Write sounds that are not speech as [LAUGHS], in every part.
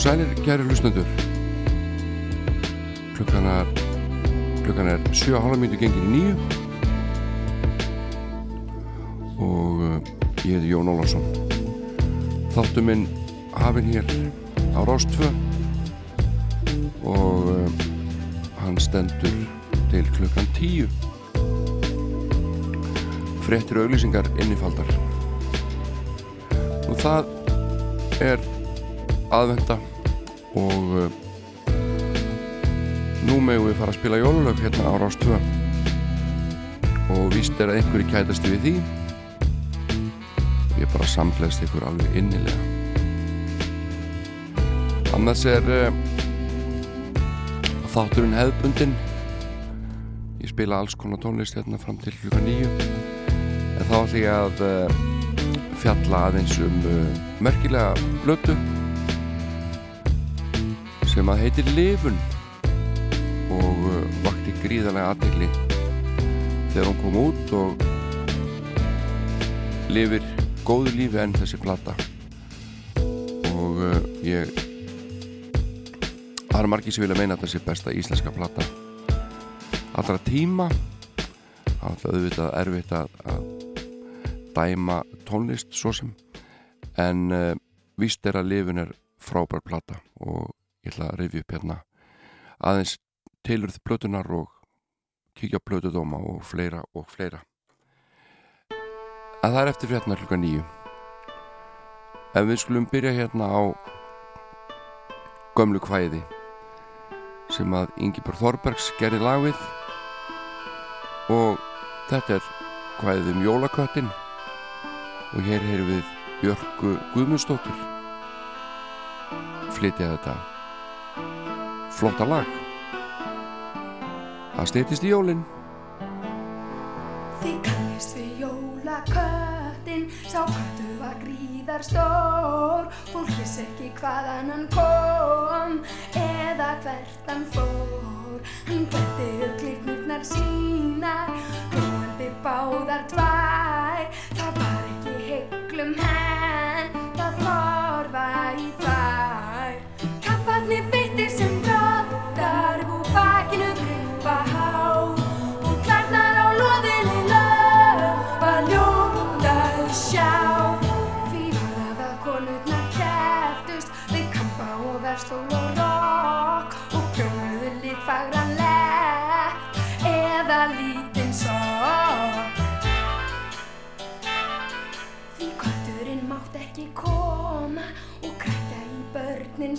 Og sælir, kæri lusnendur klukkan er klukkan er 7.30 mínutu gengin í nýju og uh, ég heiti Jón Ólásson þáttu minn hafinn hér á Rástfö og uh, hann stendur til klukkan 10 frettir auglýsingar innifaldar. Og það er aðvenda og uh, nú meðum við fara að spila jólulög hérna á Rástvö og víst er að einhverju kætast við því. Og ég bara samleist ykkur alveg innilega. Annars er uh, þátturinn hefðbundin ég spila alls konar tónlist hérna fram til klukka nýju en þá ætlum ég að uh, fjalla aðeins um merkilega blötu sem að heitir Livun og uh, vakti gríðarlega aðtegli þegar hún kom út og lifir góðu lífi enn þessi plata. Og uh, ég það er margir sem vilja meina að þessi besta íslenska plata allra tíma. Það er auðvitað erfitt að, að dæma tónlist svo sem. En uh, víst er að lifun er frábær plata og ég ætla að reyfi upp hérna. Aðeins tilurð blötunar og kíkja blötudóma og fleira og fleira. Að það er eftir fjarnar klukka nýju ef við skulum byrja hérna á gömlu kvæði sem að Ingeborg Þorbergs gerði lag við. Og þetta er kvæðið um jólaköttin og hér heyrum við Björgu Guðmundsdóttur flytja þetta flotta lag. Það steytist í jólinn Þið kannist við jólaköttin Sá köttu var gríðar stór. Fólk vissi ekki hvaðan hann kom Eða hvert hann fór. Hann hverti upp glitnurnar sínar Lóandi báðar tvær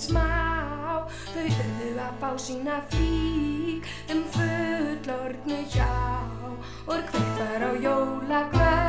smá. Þau urðu að fá sína flík um fullorðnu hjá. Og hvert var á jólakvöldin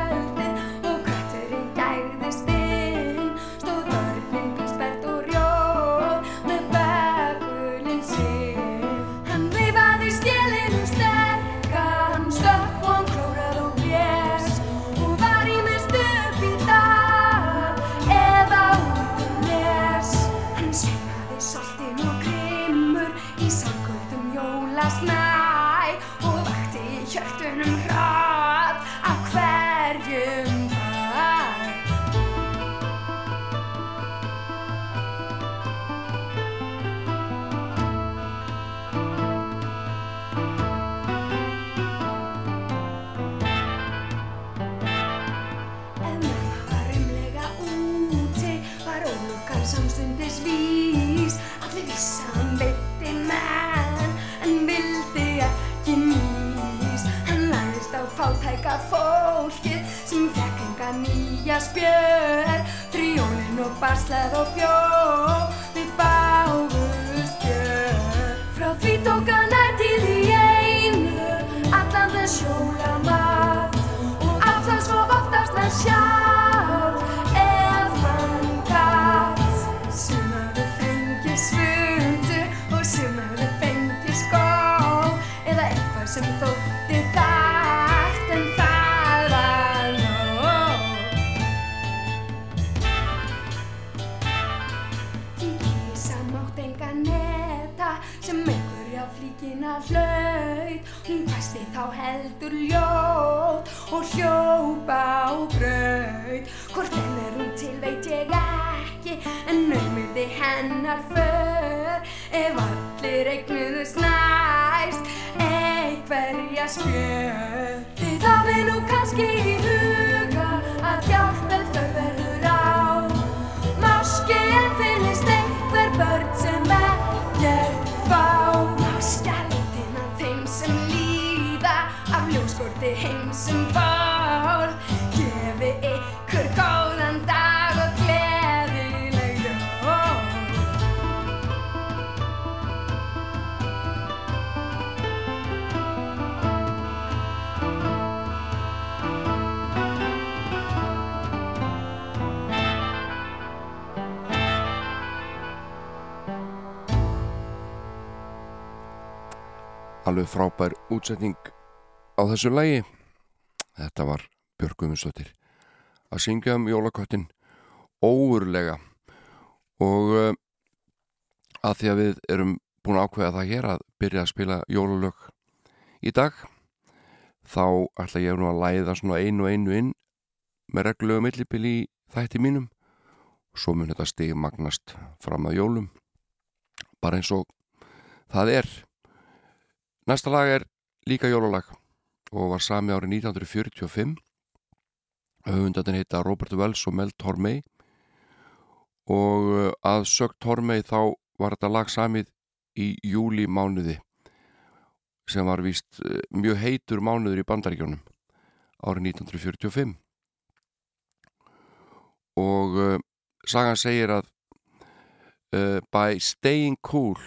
spjör. Fríólinn og barslað og bjóð, við báðust gjör. Frá því tók útsetning á þessu lagi. Þetta var Björg Guðmundsdóttir að syngja um jólaköttin óurlega og uh, að því að við erum búin að ákveða það hér að byrja að spila jólalög í dag þá ætla ég nú að læða svona einu einu inn með reglulegu millipil í þætti mínum. Og svo mun þetta stig magnast fram að jólum. Bara eins og það er. Næsta lag er líka jólalag og var sami árið 1945. Höfundatinn heita Robert Wells og Mel Tormey og uh, að sögt Tormey þá var þetta lag samið í júli mánuði sem var víst uh, mjög heitur mánuður í bandaríkjónum árið 1945 og uh, sagan segir að uh, by staying cool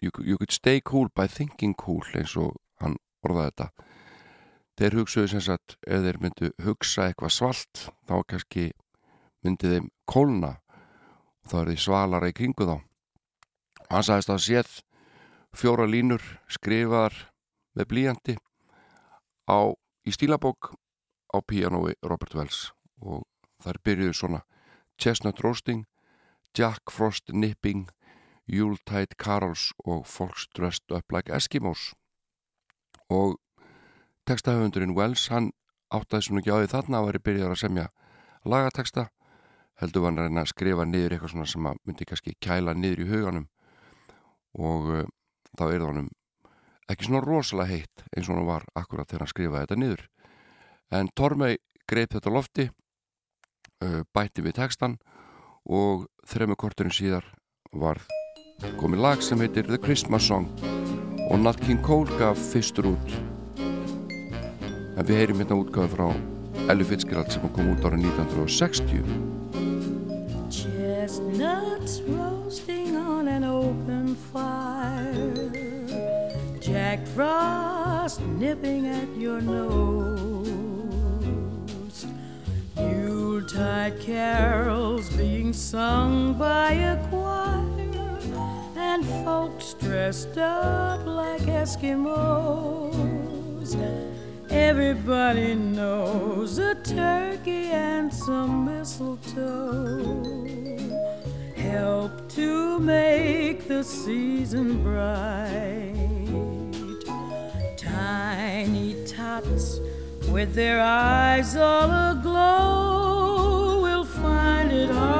you, you could stay cool by thinking cool eins og hann orðaði þetta. Þeir hugsuðu sem sagt ef þeir myndu hugsa eitthvað svalt þá kannski myndi þeim kólna og þá er því svalara í kringu þá. Hann sagðist að séð fjóra línur skrifaðar með blíjandi á, í stílabók á píanói Robert Wells og þær byrjuðu svona. Chestnut Roasting, Jack Frost Nipping Yuletide Carols og Folks Dressed Up Like Eskimos. Og textahöfundurinn Wells hann áttaði svona ekki á því þarna að veri byrjar að semja lagateksta heldur hann reyna að skrifa niður eitthvað svona sem að myndi kannski kæla niður í huganum. Og uh, þá er það honum ekki svona rosalega heitt eins og hann var akkurat þegar hann skrifaði þetta niður. En Tormey greip þetta lofti uh, bætti við textan og þremmu korturinn síðar var komið lag sem heitir The Christmas Song og Nat King Cole gaf fyrstur út. En við heyrim hérna útgáði frá Ellie Fitzgerald sem kom út árið 1960 Chestnuts roasting on an open fire. Jack Frost nipping at your nose. Yuletide carols being sung by a And folks dressed up like Eskimos. Everybody knows a turkey and some mistletoe help to make the season bright. Tiny tots with their eyes all aglow will find it hard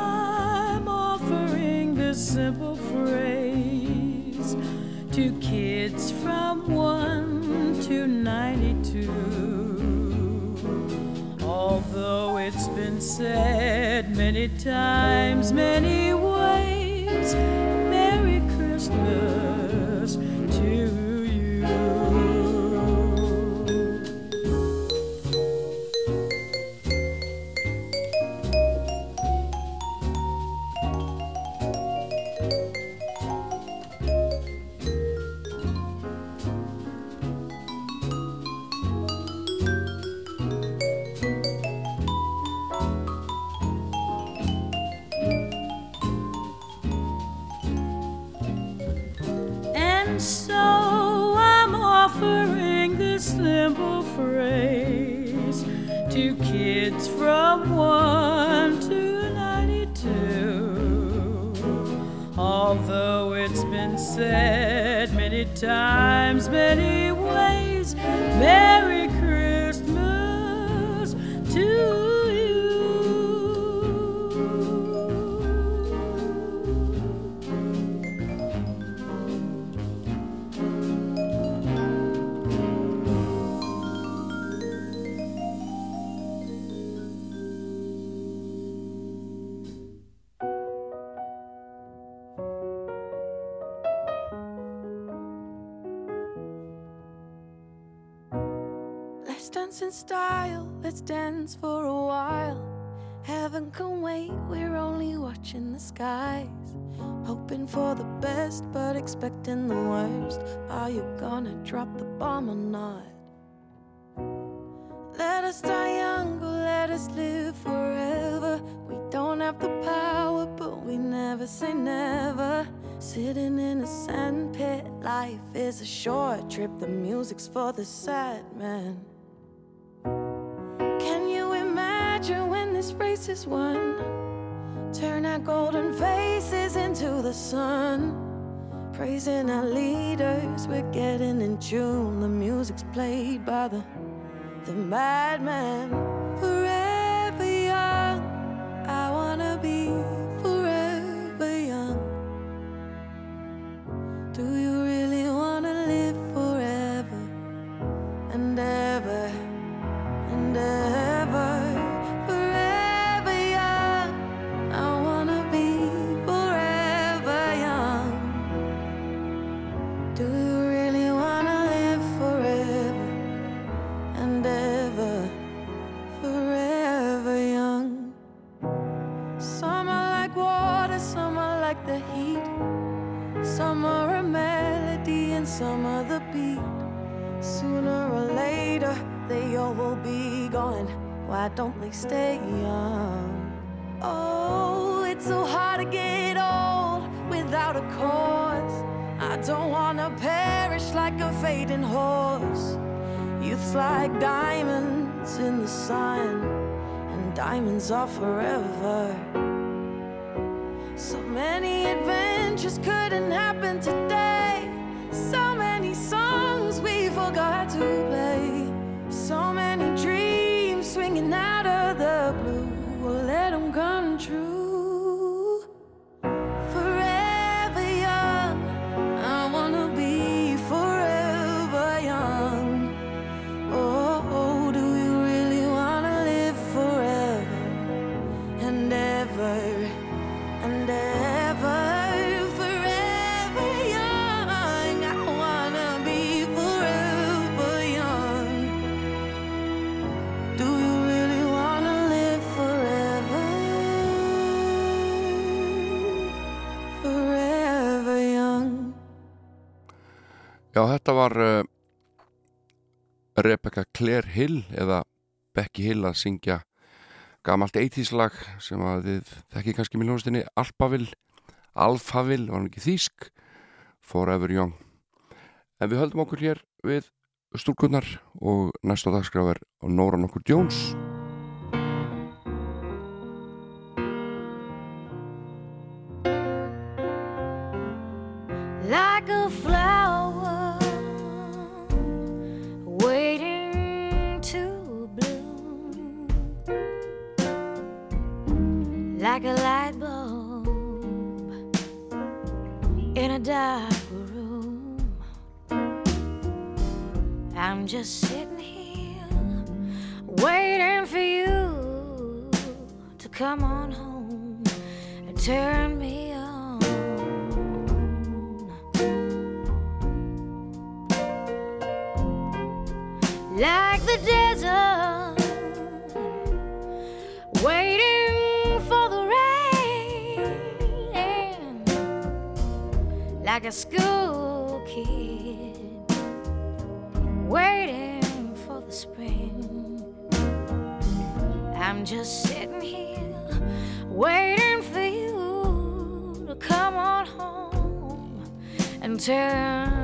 from 1 to 92. Although it's been said many times, many said many times, Sitting in a sandpit, life is a short trip. The music's for the sad man. Can you imagine when this race is won? Turn our golden faces into the sun. Praising our leaders, we're getting in tune. The music's played by the the madman. Stay Já, þetta var uh, Rebecca Claire Hill eða Becky Hill að syngja gamalt eittíslag sem að þið þekki kannski miljónustinni Alphaville, Alphaville var hann ekki þýsk? Forever Young. En við höldum okkur hér við stúrkunnar og næsta dagskraf er Nóran okkur Jones. Like a flower like a light bulb in a dark room. I'm just sitting here waiting for you to come on home and turn me on. like the desert, like a school kid, waiting for the spring. I'm just sitting here, waiting for you to come on home and turn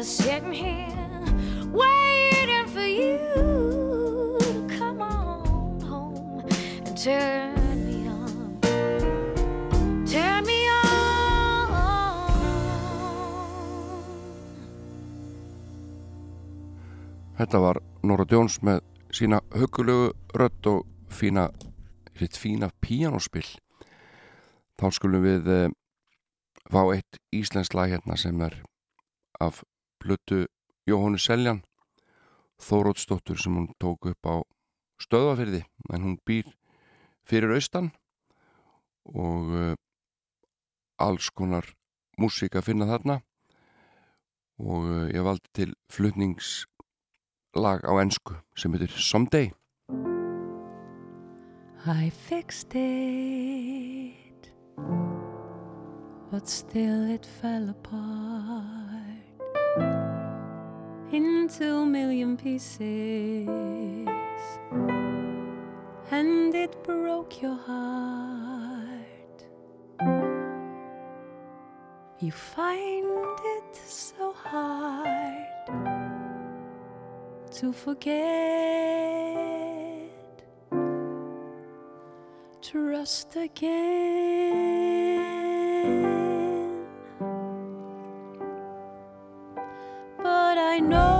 just sitting here waiting for you to come on home and turn. Þetta var Nora Jones með sína hugulegu rödd og fína, sitt fína píanospill. Þá skulum við eh, fá eitt íslensk lag hérna sem er af plötu Jóhannu Seljan Þórótsdóttur sem hún tók upp á stöðafyrði en hún býr fyrir austan og eh, alls konar músík að finna þarna. Og eh, ég valdi til flutningslag á ensku sem heitir Someday. I fixed it, but still it fell apart into a million pieces, and it broke your heart. You find it so hard to forget. Trust again. I know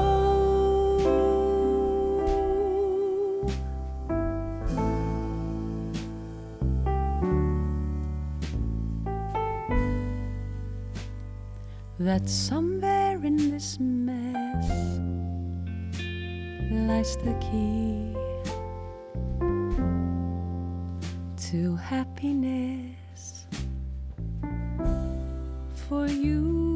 that somewhere in this mess lies the key to happiness for you.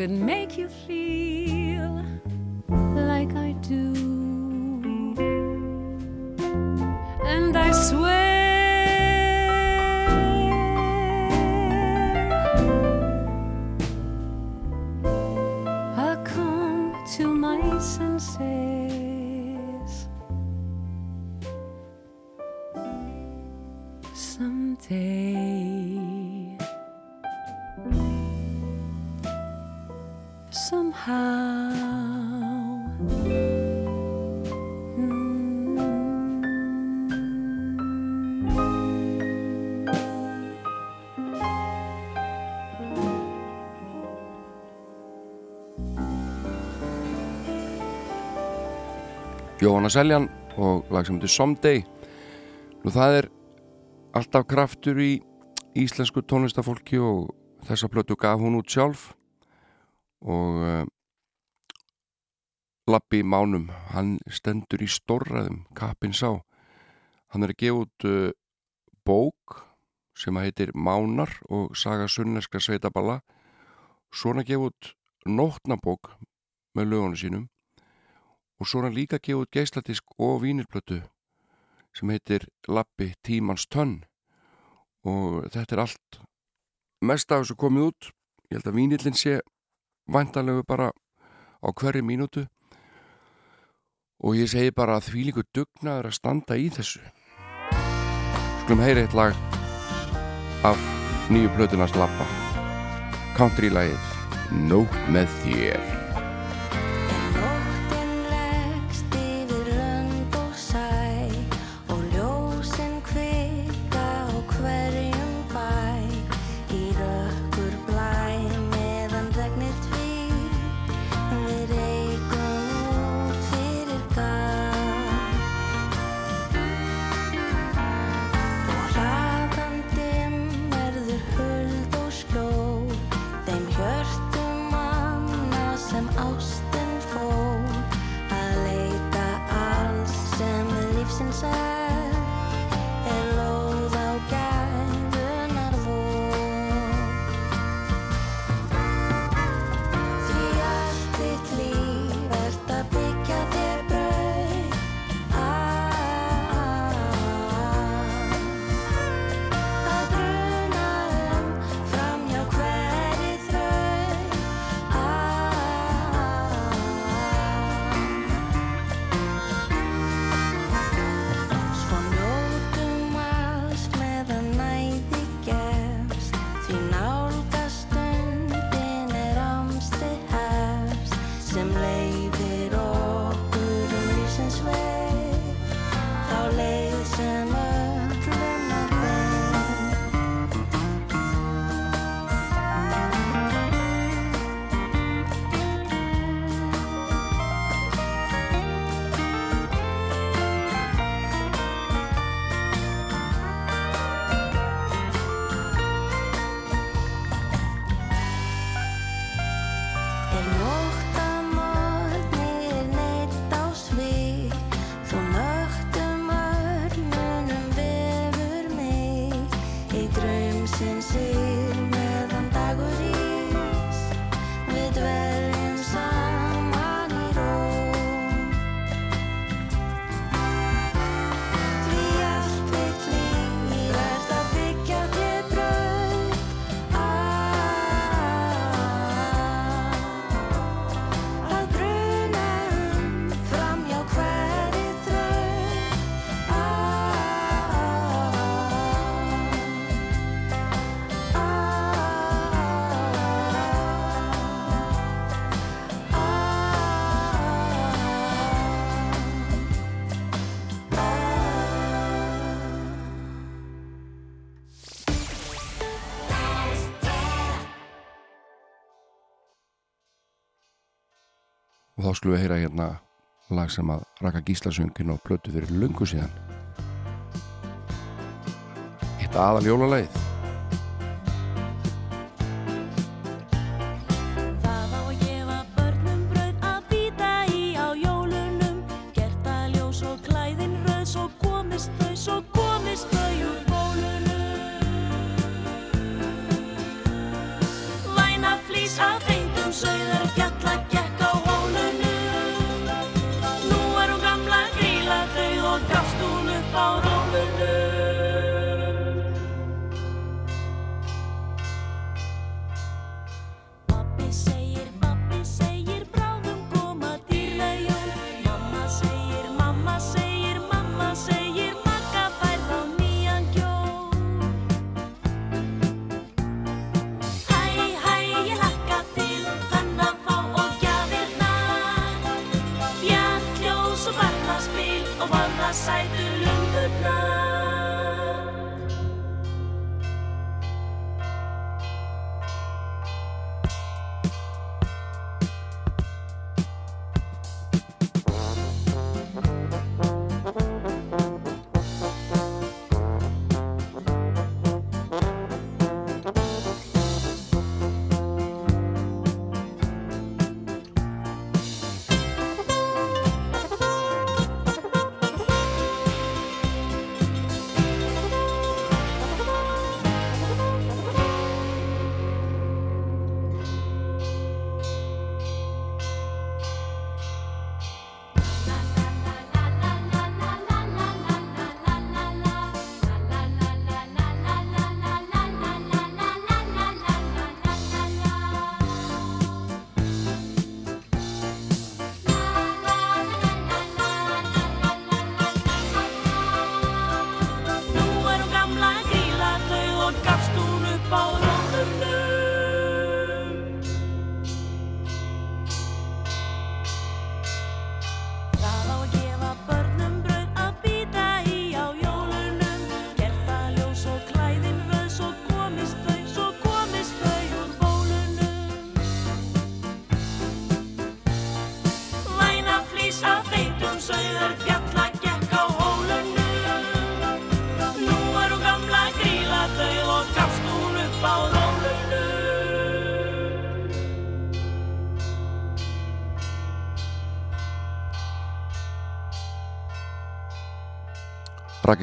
Could make Jóhanna Seljan og lag sem heitir Someday. Nú það er alltaf kraftur í íslensku tónlistafólki og þessa plötu gaf hún út sjálf. Og uh, Lappi Mánum hann stendur í stórræðum kappin sá. Hann er að gefa út uh, bók sem heitir Mánar og saga sunneska sveitaballa. Svona gefa út nótnabók með lögunum sínum og svo er hann líka gefa út geisladisk og vínirplötu sem heitir Lappi Tímans Tönn. Og þetta er allt mest af þessu komið út. Ég held að vínillin sé vantanlegu bara á hverju mínútu. Og ég segi bara að því líku dugnaður að standa í þessu. Skulum heyri eitt lag af nýju plötunars Lappa country-lagið Nótt með þér skulum við heyra hérna lag sem að Raka Gíslasöngin og blötu fyrir lungu síðan. Eitt aðal jólalæð Það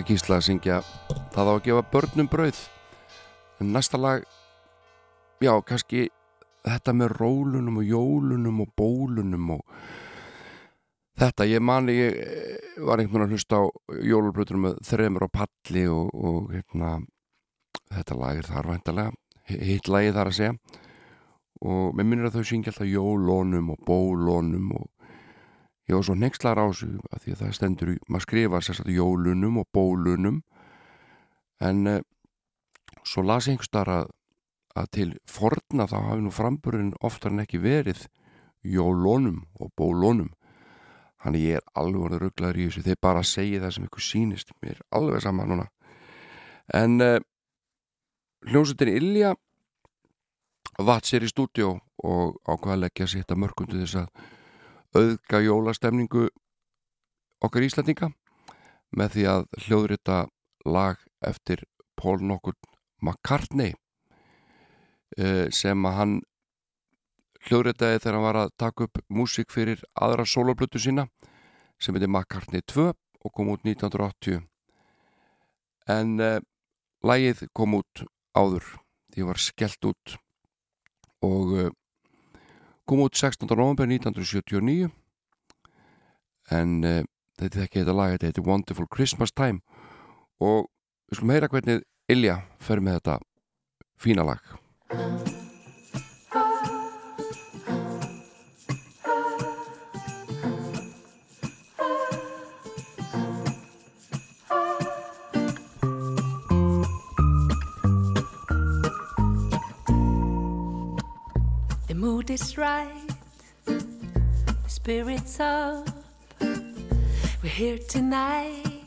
Gísla að syngja það á að gefa börnum brauð. Næsta lag já, kannski þetta með rólunum og jólunum og bólunum og þetta, ég mani ég eh, var einhvern veginn að hlusta á jólubrautunum með þremur á palli og, og hérna þetta lag er þar væntalega hitt lagið þar að segja. Og mér minnir að þau syngja alltaf jólónum og bólónum og ég var svo nexlar á þessu að því að það stendur, maður skrifar sérstaklega jólunum og bólunum. En uh, svo las ég einhvers þar að, að til forna þá hafi nú framburinn oftar en ekki verið jólónum og bólónum hann ég er alveg rugglaður í þessu. Þeir bara segja það sem ykkur sýnist mér er alveg sama núna. En uh, hljómsveitin Ilja vatt sér í stúdíó og ákvaða að leggja sér þetta mörgum til þess að auðga jólastemningu okkar Íslandinga með því að hljóðrita lag eftir Paul nokkur McCartney eh, sem að hann hljóðritaði þegar hann var að taka upp músík fyrir aðra soloplötu sína sem heitir McCartney 2 og kom út 1980 en eh, lagið kom út áður því var skellt út og eh, kom út 16. november 1979 en uh, þetta er ekki þetta lag þetta heitir Wonderful Christmas Time og við skulum heyra hvernig Ilja fer með þetta fína lag is right, the spirit's up. We're here tonight,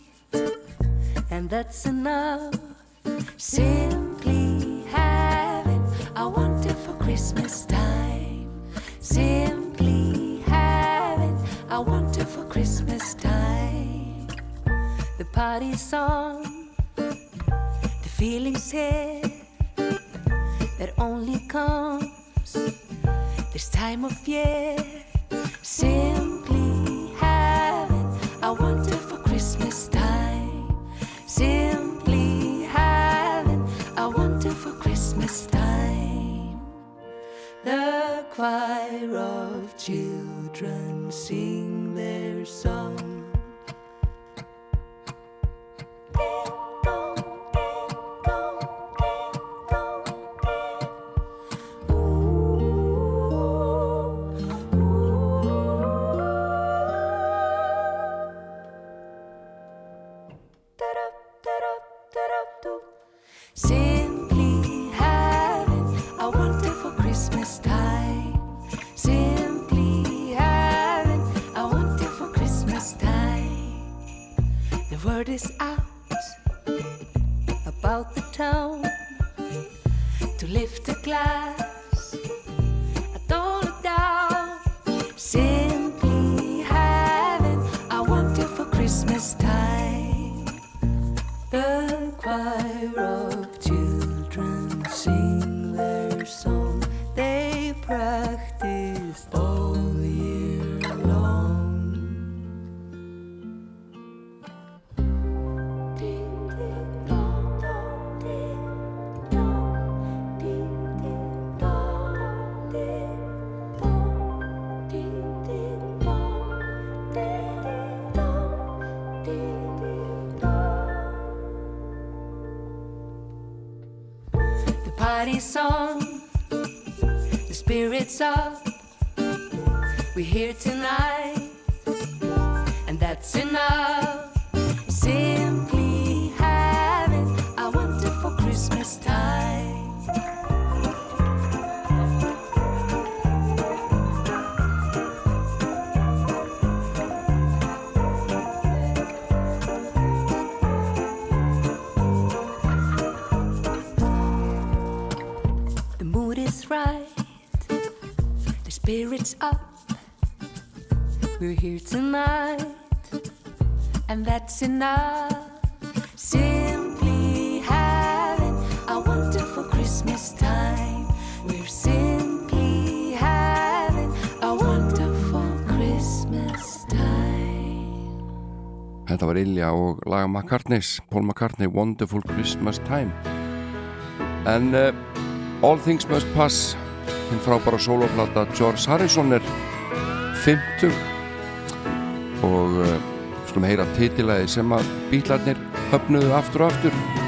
and that's enough. Simply having a wonderful Christmas time. Simply having wonder for Christmas time. The party's on, the feeling's here that only comes this time of year. Simply having a wonderful Christmas time. Simply having a wonderful Christmas time. The choir of children sing their song. On, the spirit's up. We're here tonight, and that's enough. Spirit's up. We're here tonight, and that's enough. Simply having a wonderful Christmas time. We're simply having a wonderful Christmas time. Þetta var Ilja og laga McCartney's Paul McCartney, Wonderful Christmas Time En uh, All Things Must Pass hinn frábæra soloplata George Harrison er 50 og uh, skulum heyra titilæði sem að bílarnir höfnuðu aftur og aftur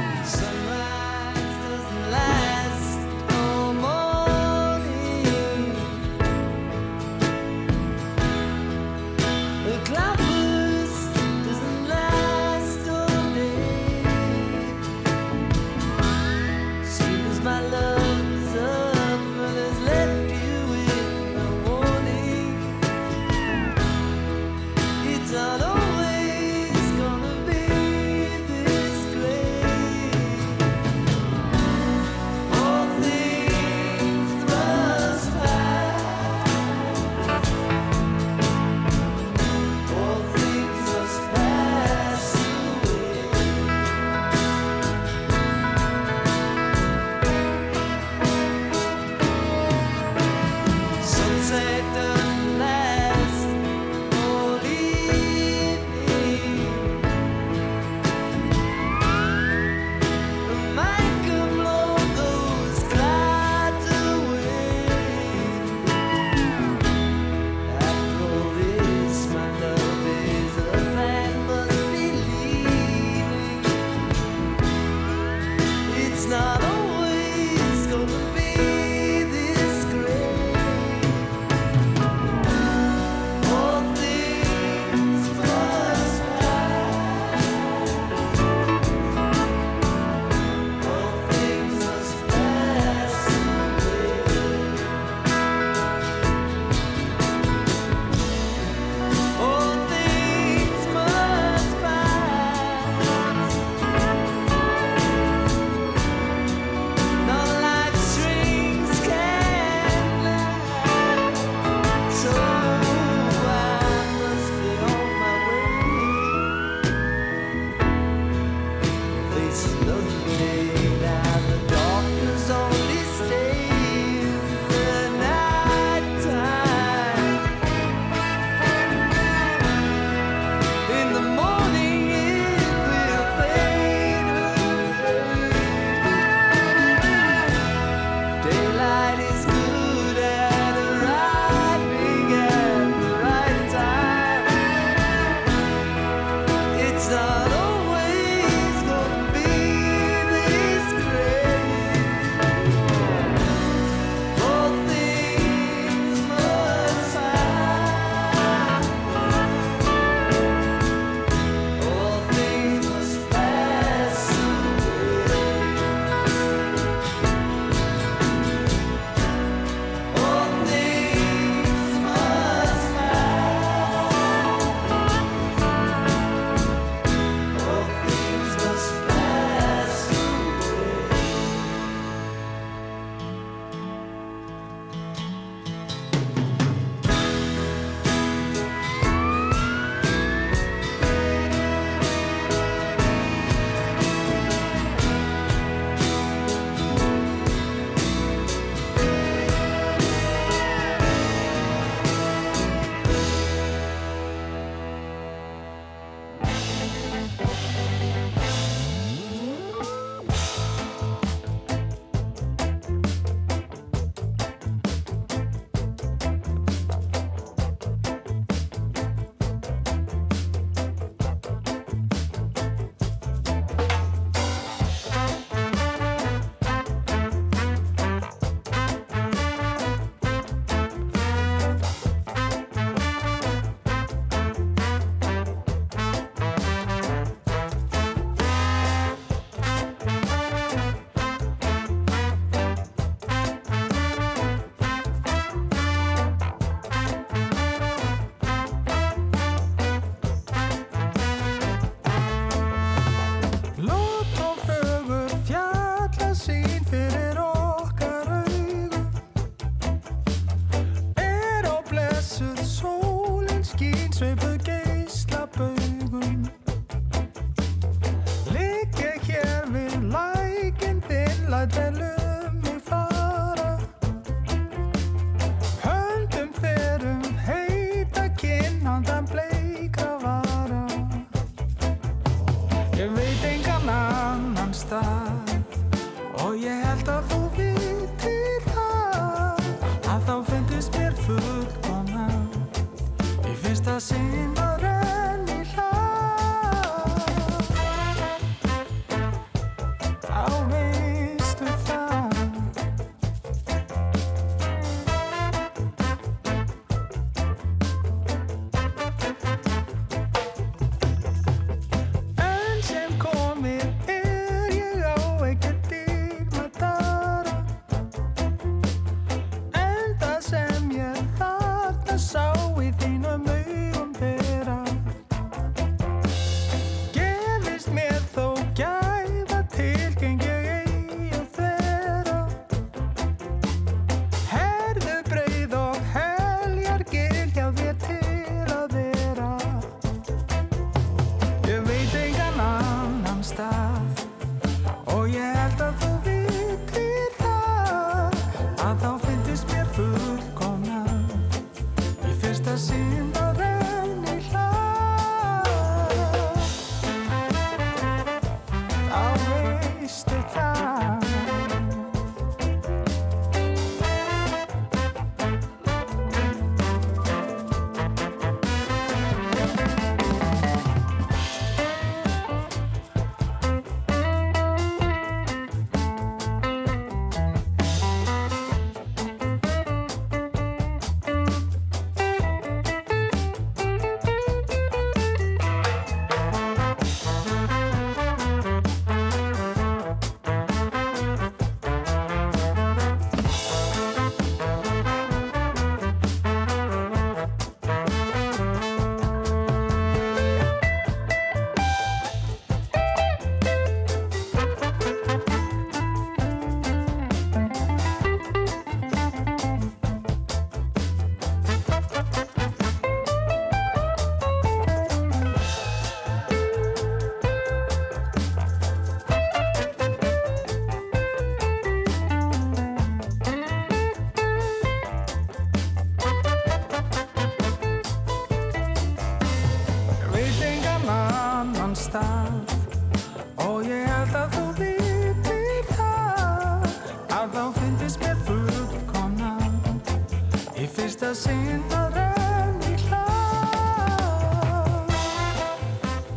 No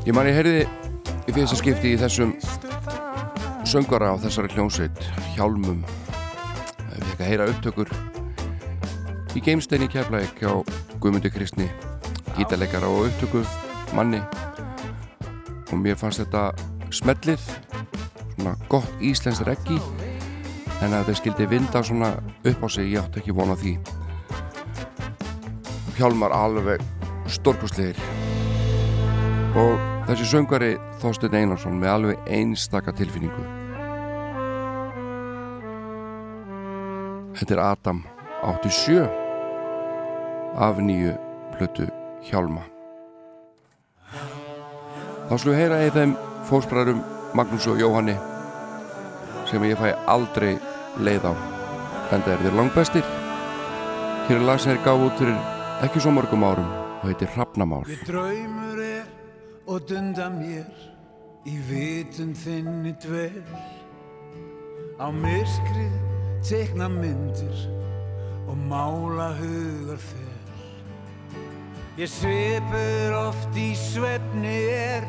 Ég man ég heyrði í fyrsta skipti í þessum söngara á þessari hljónsveit Hjálmum. Ég fekk að heyra upptökur í geimsteini keflæk á Guðmundi Kristni gítarleikara og upptöku manni. Og mér fannst þetta smellið svona gott íslensk reggi en að þetta skildi vinda svona upp á sig ég átti ekki vona því Hjálmar alveg stórkostlegir. Og þessi söngari Þorstein Einarsson með alveg einstaka tilfinningu. Þetta er Adam 87 af nýju plötu Hjálma. Þá slúið heyra í þeim fósbræðurum Magnús og Jóhanni sem ég fæ aldrei leið á. En það er þeir langbestir. Hér er lag sem er gáð út fyrir ekki svo mörgum árum og heitir Hrafnamál. Við draumur er og dunda mér í vitund þinni dvel á myrkrið tekna myndir og mála hugar fer. Ég svipur oft í svefni er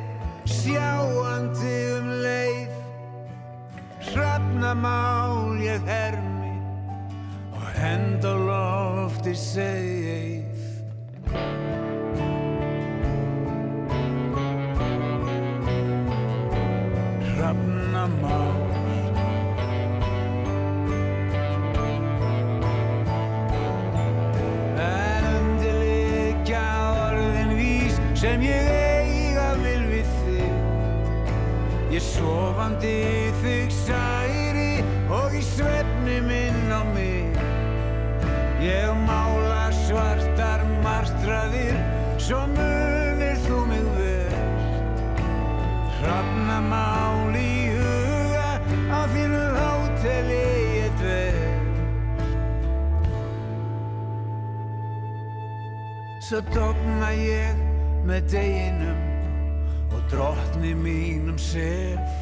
Svo dofna ég með deginum og drottni mínum sef.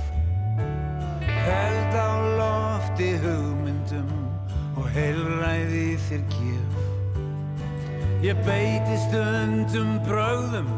Held á lofti hugmyndum og heilræði þér gef Ég beiti stundum brögðum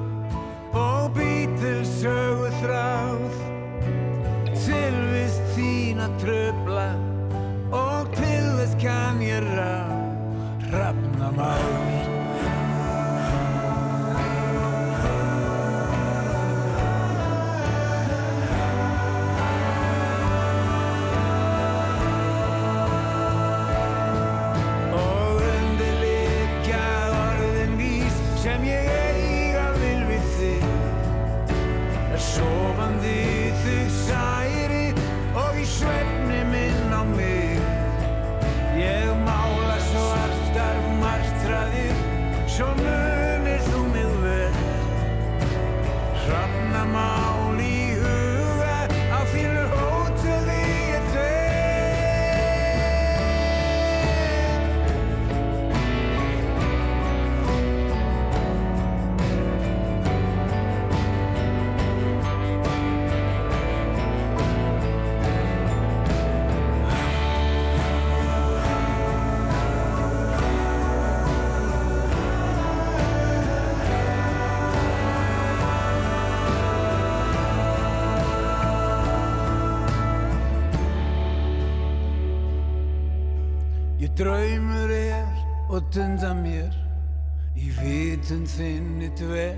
þinni dvel.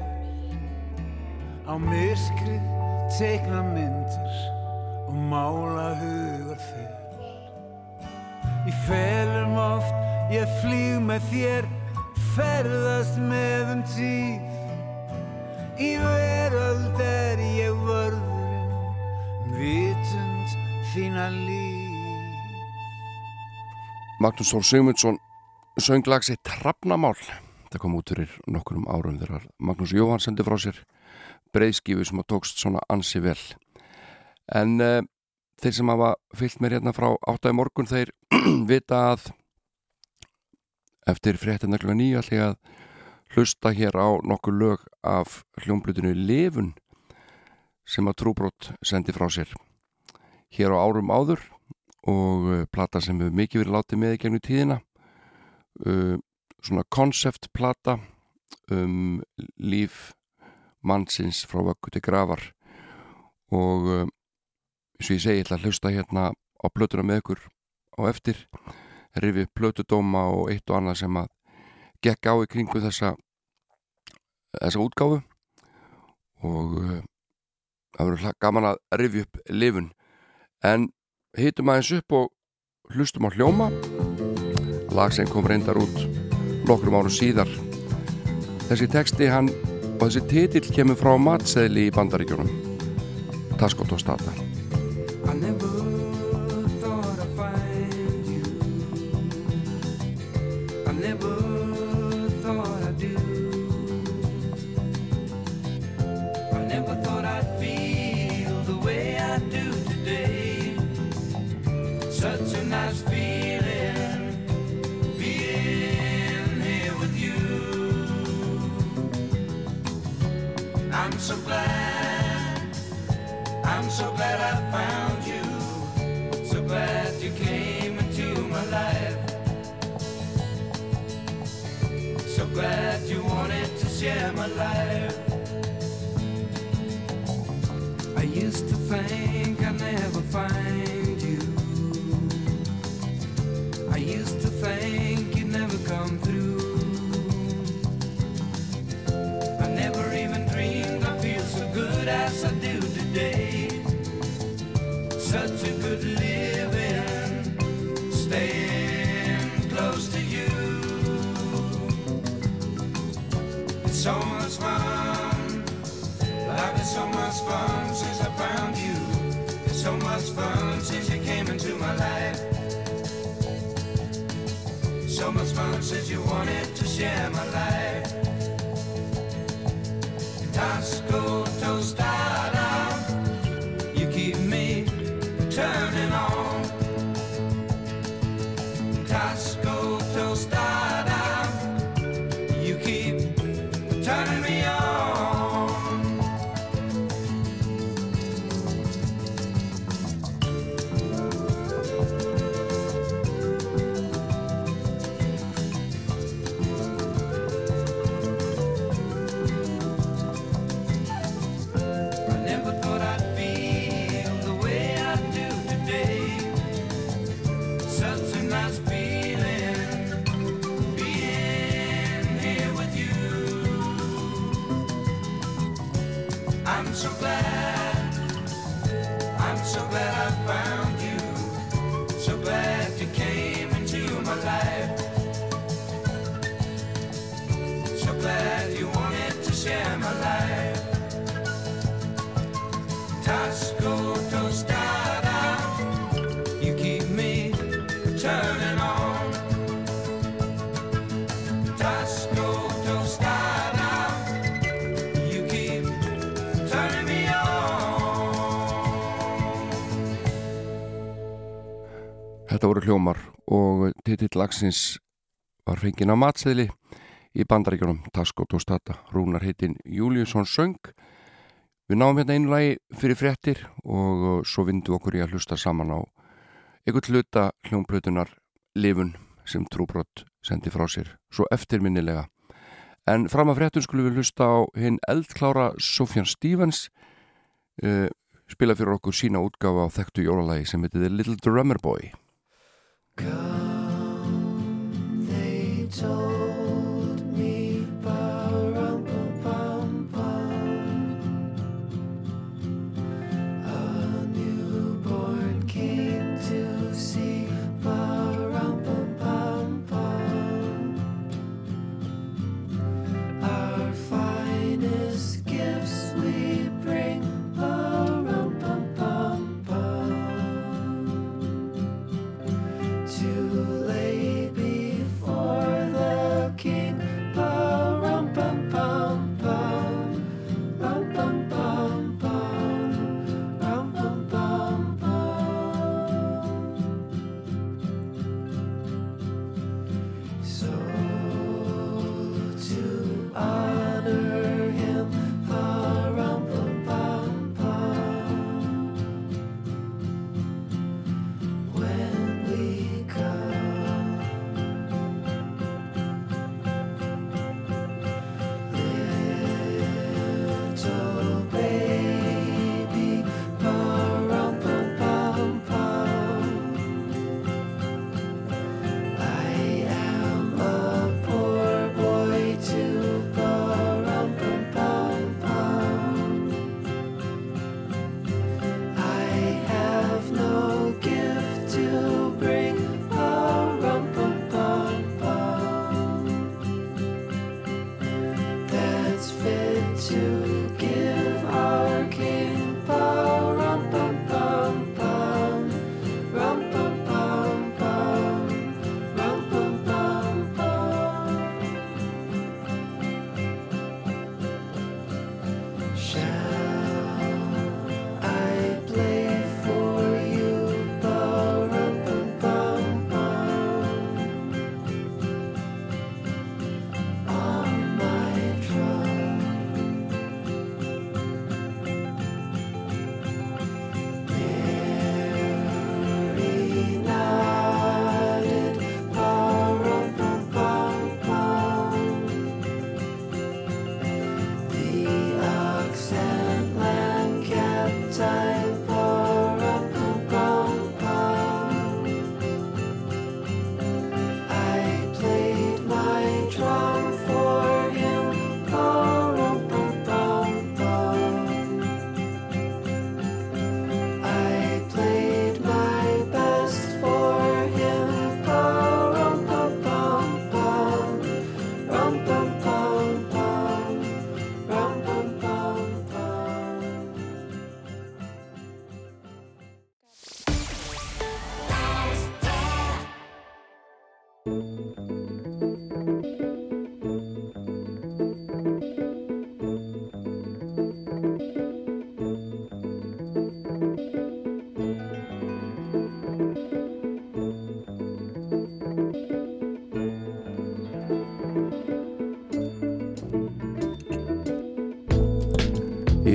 Á myrkrið teikna myndir og mála hugar fel í felum oft ég flýg með þér ferðast með um tíð. Í veröld er ég vörðurinn vitund þína líf. Magnús Þór Sigmundsson sönglag sér Trafnamál það kom út fyrir nokkurum árum þegar Magnús Jóhann sendi frá sér breyðskifu sem að tókst svona ansi vel en uh, þeir sem hafa fyllt mér hérna frá áttæði morgun þeir [CLEARS THROAT] vita að eftir fréttina kl. 9 ætla ég að hlusta hér á nokkur lög af hljómblutinu Livun sem að Trúbrot sendi frá sér hér á árum áður og uh, plata sem hefur mikið verið látið með í gegnum tíðina uh, svona konceptplata um líf mannsins frá vöggu til gravar og uh, eins og ég segi, ég ætla að hlusta hérna á blötuna með ykkur á eftir. Rifið blötudóma og eitt og annað sem að gekk á í kringu þessa þessa útgáfu. Og uh, það verður gaman að rifja upp lifun. En hitum aðeins upp og hlustum á hljóma. Lag sem kom reyndar út nokkrum áru síðar. Þessi texti hann og þessi titill kemur frá matseðli í bandaríkjónum Taskot so glad. I'm so glad I found you. So glad you came into my life. So glad you wanted to share my life. I used to think I'd never find you. I used to think so much fun. Life is so much fun since I found you. It's so much fun since you came into my life. So much fun since you wanted to share my life. Tasco tostada, Þetta voru hljómar og titill lagsins var fengið á matseðli í bandaríkjónum Taskot og Stata. Rúnar heitin Júliusson söng. Við náum hérna einu lagi fyrir fréttir og svo vindum okkur í að hlusta saman á einhvern hluta hljómblötunar Livun sem Trúbrott sendi frá sér, svo eftirminnilega. En fram að fréttum skulum við hlusta á hinn eldklára Sofjan Stevens uh, spila fyrir okkur sína útgafa á þekktu jólalagi sem heitir The Little Drummer Boy. Come, they told.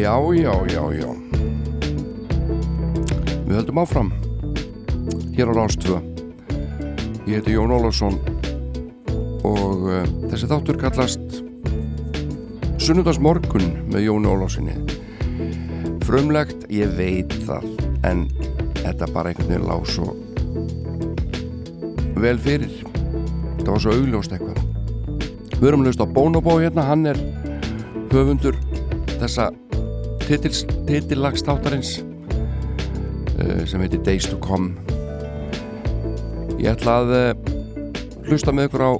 Já, já, já, já. Við höldum áfram hér á Rástvö. Ég heiti Jón Ólafsson og uh, þessi þáttur kallast Sunnudagsmorgun með Jón Ólafssoni. Frumlegt, ég veit það, en þetta bara einhvern veginn lág svo vel fyrir. Það var svo augljóst eitthvað. Við erum löst á Bónobó hérna, hann er höfundur þessa titillagstáttarins uh, sem heitir Days to Come. Ég ætla að uh, hlusta með ykkur á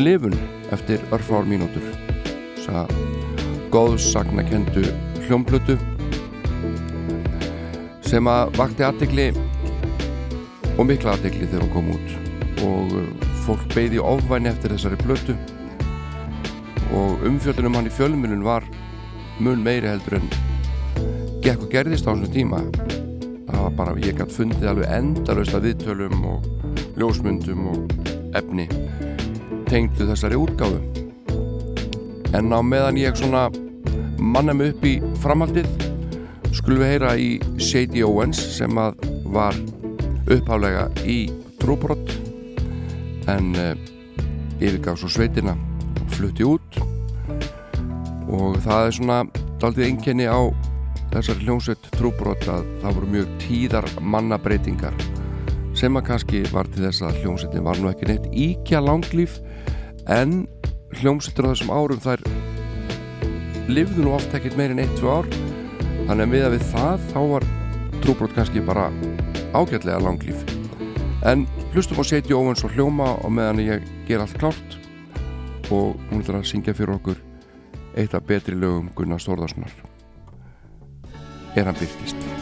lifun eftir örfár mínútur. Þess að góðsagna kendu hljómblötu sem að vakti aðtegli og mikla aðtegli þegar hún kom út. Og uh, fólk beði ofvæni eftir þessari blötu og umfjöldunum hann í fjölmunum var mun meiri heldur en gekk og gerðist á þessum tíma. Það var bara, ég gætt fundið alveg endalust að viðtölum og ljósmyndum og efni tengdu þessari útgáðu en á meðan ég svona manna mig upp í framhaldið skulum við heyra í Shady Owens sem að var upphálega í trúbrott en uh, yfirgaf svo sveitina og flutti út. Og það er svona daldið einkenni á þessar hljómsveit trúbrot að það voru mjög tíðar mannabreitingar sem að kannski var til þess að hljómsveitin var nú ekki neitt íkja langlýf en hljómsveitur á þessum árum þær lifðu nú oft ekkert meir en 1-2 ár. Þannig að miða við það þá var trúbrot kannski bara ágætlega langlýf en hlustum á Seti Óvens og hljóma og meðan ég ger allt klárt. Og hún ætlar að syngja fyrir okkur eitt af betri lögum Gunnar Stórðarssonar er hann byrkist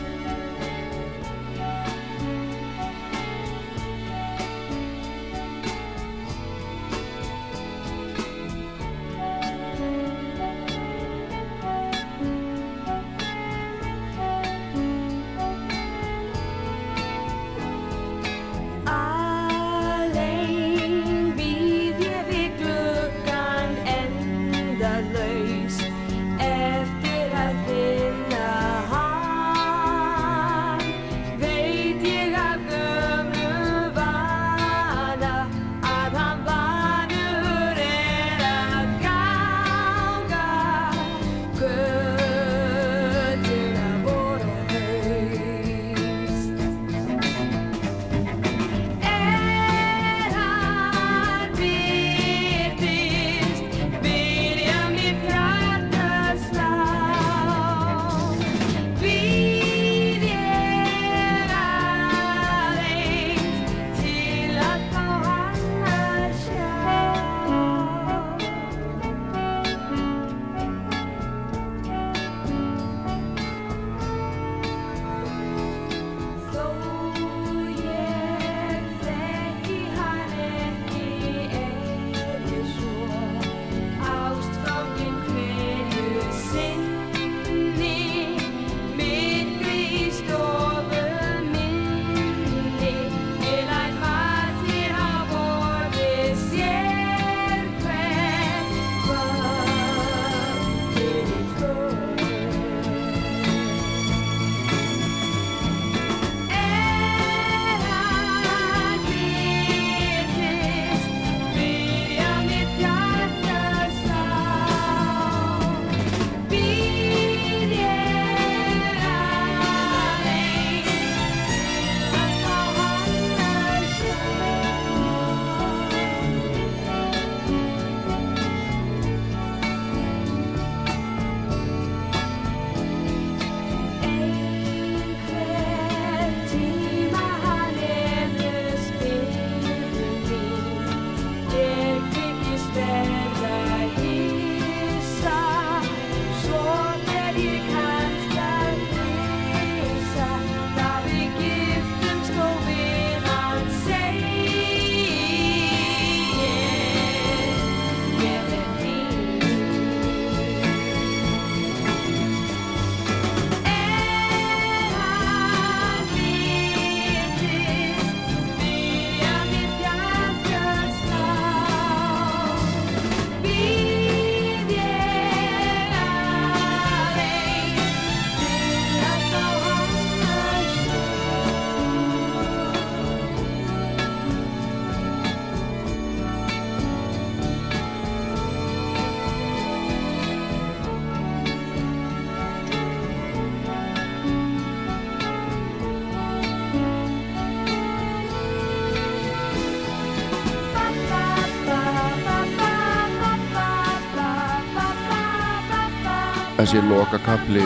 þessi loka kapli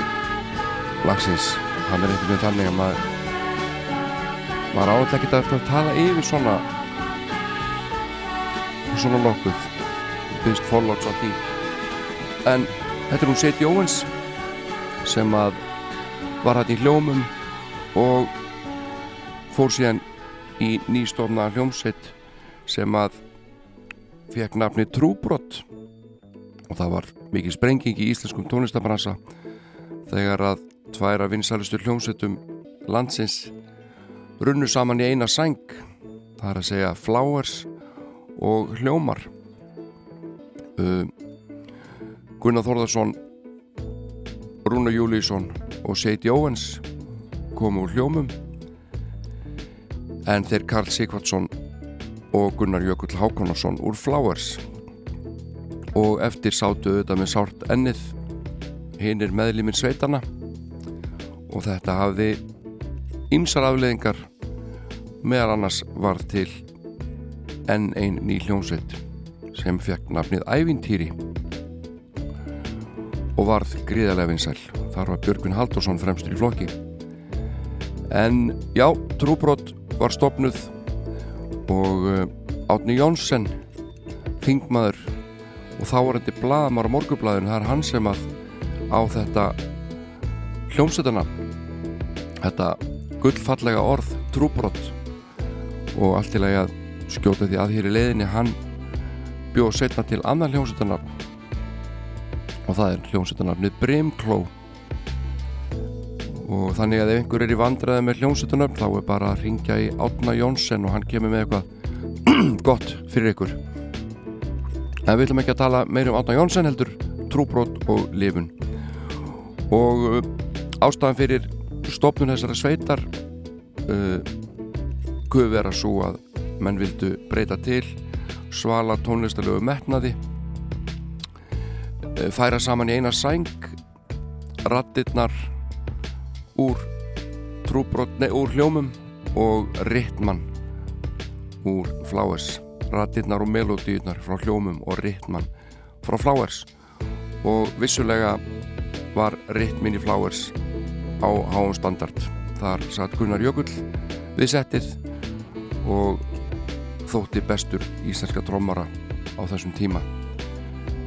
lagsins hann er veginn þannig að maður maður áður ekki að tala yfir svona svona nokkuð byrst forláts á því. En þetta er hún Seti Óvens sem að var hætt í hljómum og fór síðan í nýstofna hljómsveit sem að fekk nafni Trúbrott og það var mikið sprenging í íslenskum tónlistabransa þegar að tværa vinsalistu hljómsveitum landsins runnu saman í eina sæng það er að segja Flowers og Hljómar. Uh, Gunnar Þórðarsson Rúna Júlísson og Seiti Óens komu úr hljómum en þeir Karl Sigvardsson og Gunnar Jökull Hákonarsson úr Flowers og eftir sátu auðvitað með sárt ennið hinnir meðlimir sveitana og þetta hafði ymsar afleðingar meðal annars var til enn ein ný hljómsveit sem fekk nafnið Ævintýri og varð gríðarlega vinsæl. Þar var Björgvin Haldursson fremstur í flokki. En já, Trúbrot var stopnuð og uh, Átni Jónsson, þingmaður og þá var þetta bladamár á morgublaðinu, það er hann sem að á þetta hljómsveitana, þetta gullfallega orð, Trúbrot. Og allt til að skjóta því að hér í leiðinni hann bjóð setna til annan hljómsveitanarn og það er hljómsveitanarnið Brimkló. Og þannig að ef einhver er í vandræði með hljómsveitanarn þá er bara að ringja í Átna Jónsson og hann kemur með eitthvað [CLEARS THROAT] gott fyrir ykkur en við ætlum ekki að tala meir um Átna Jónsson heldur trúbrót og lifun. Og uh, ástæðan fyrir stopnun þessara sveitar uh, guð vera svo að menn vildu breyta til svala tónlistalögu metnaði Eh, færa saman í eina sæng rattirnar úr trúbrotni, úr hljómum og rittmann úr Flowers rattirnar og melodíunar frá hljómum og rittmann frá Flowers. Og vissulega var rittminn í Flowers á háum standard. Þar satt Gunnar Jökull við settið og þótti bestur íslenska trómara á þessum tíma.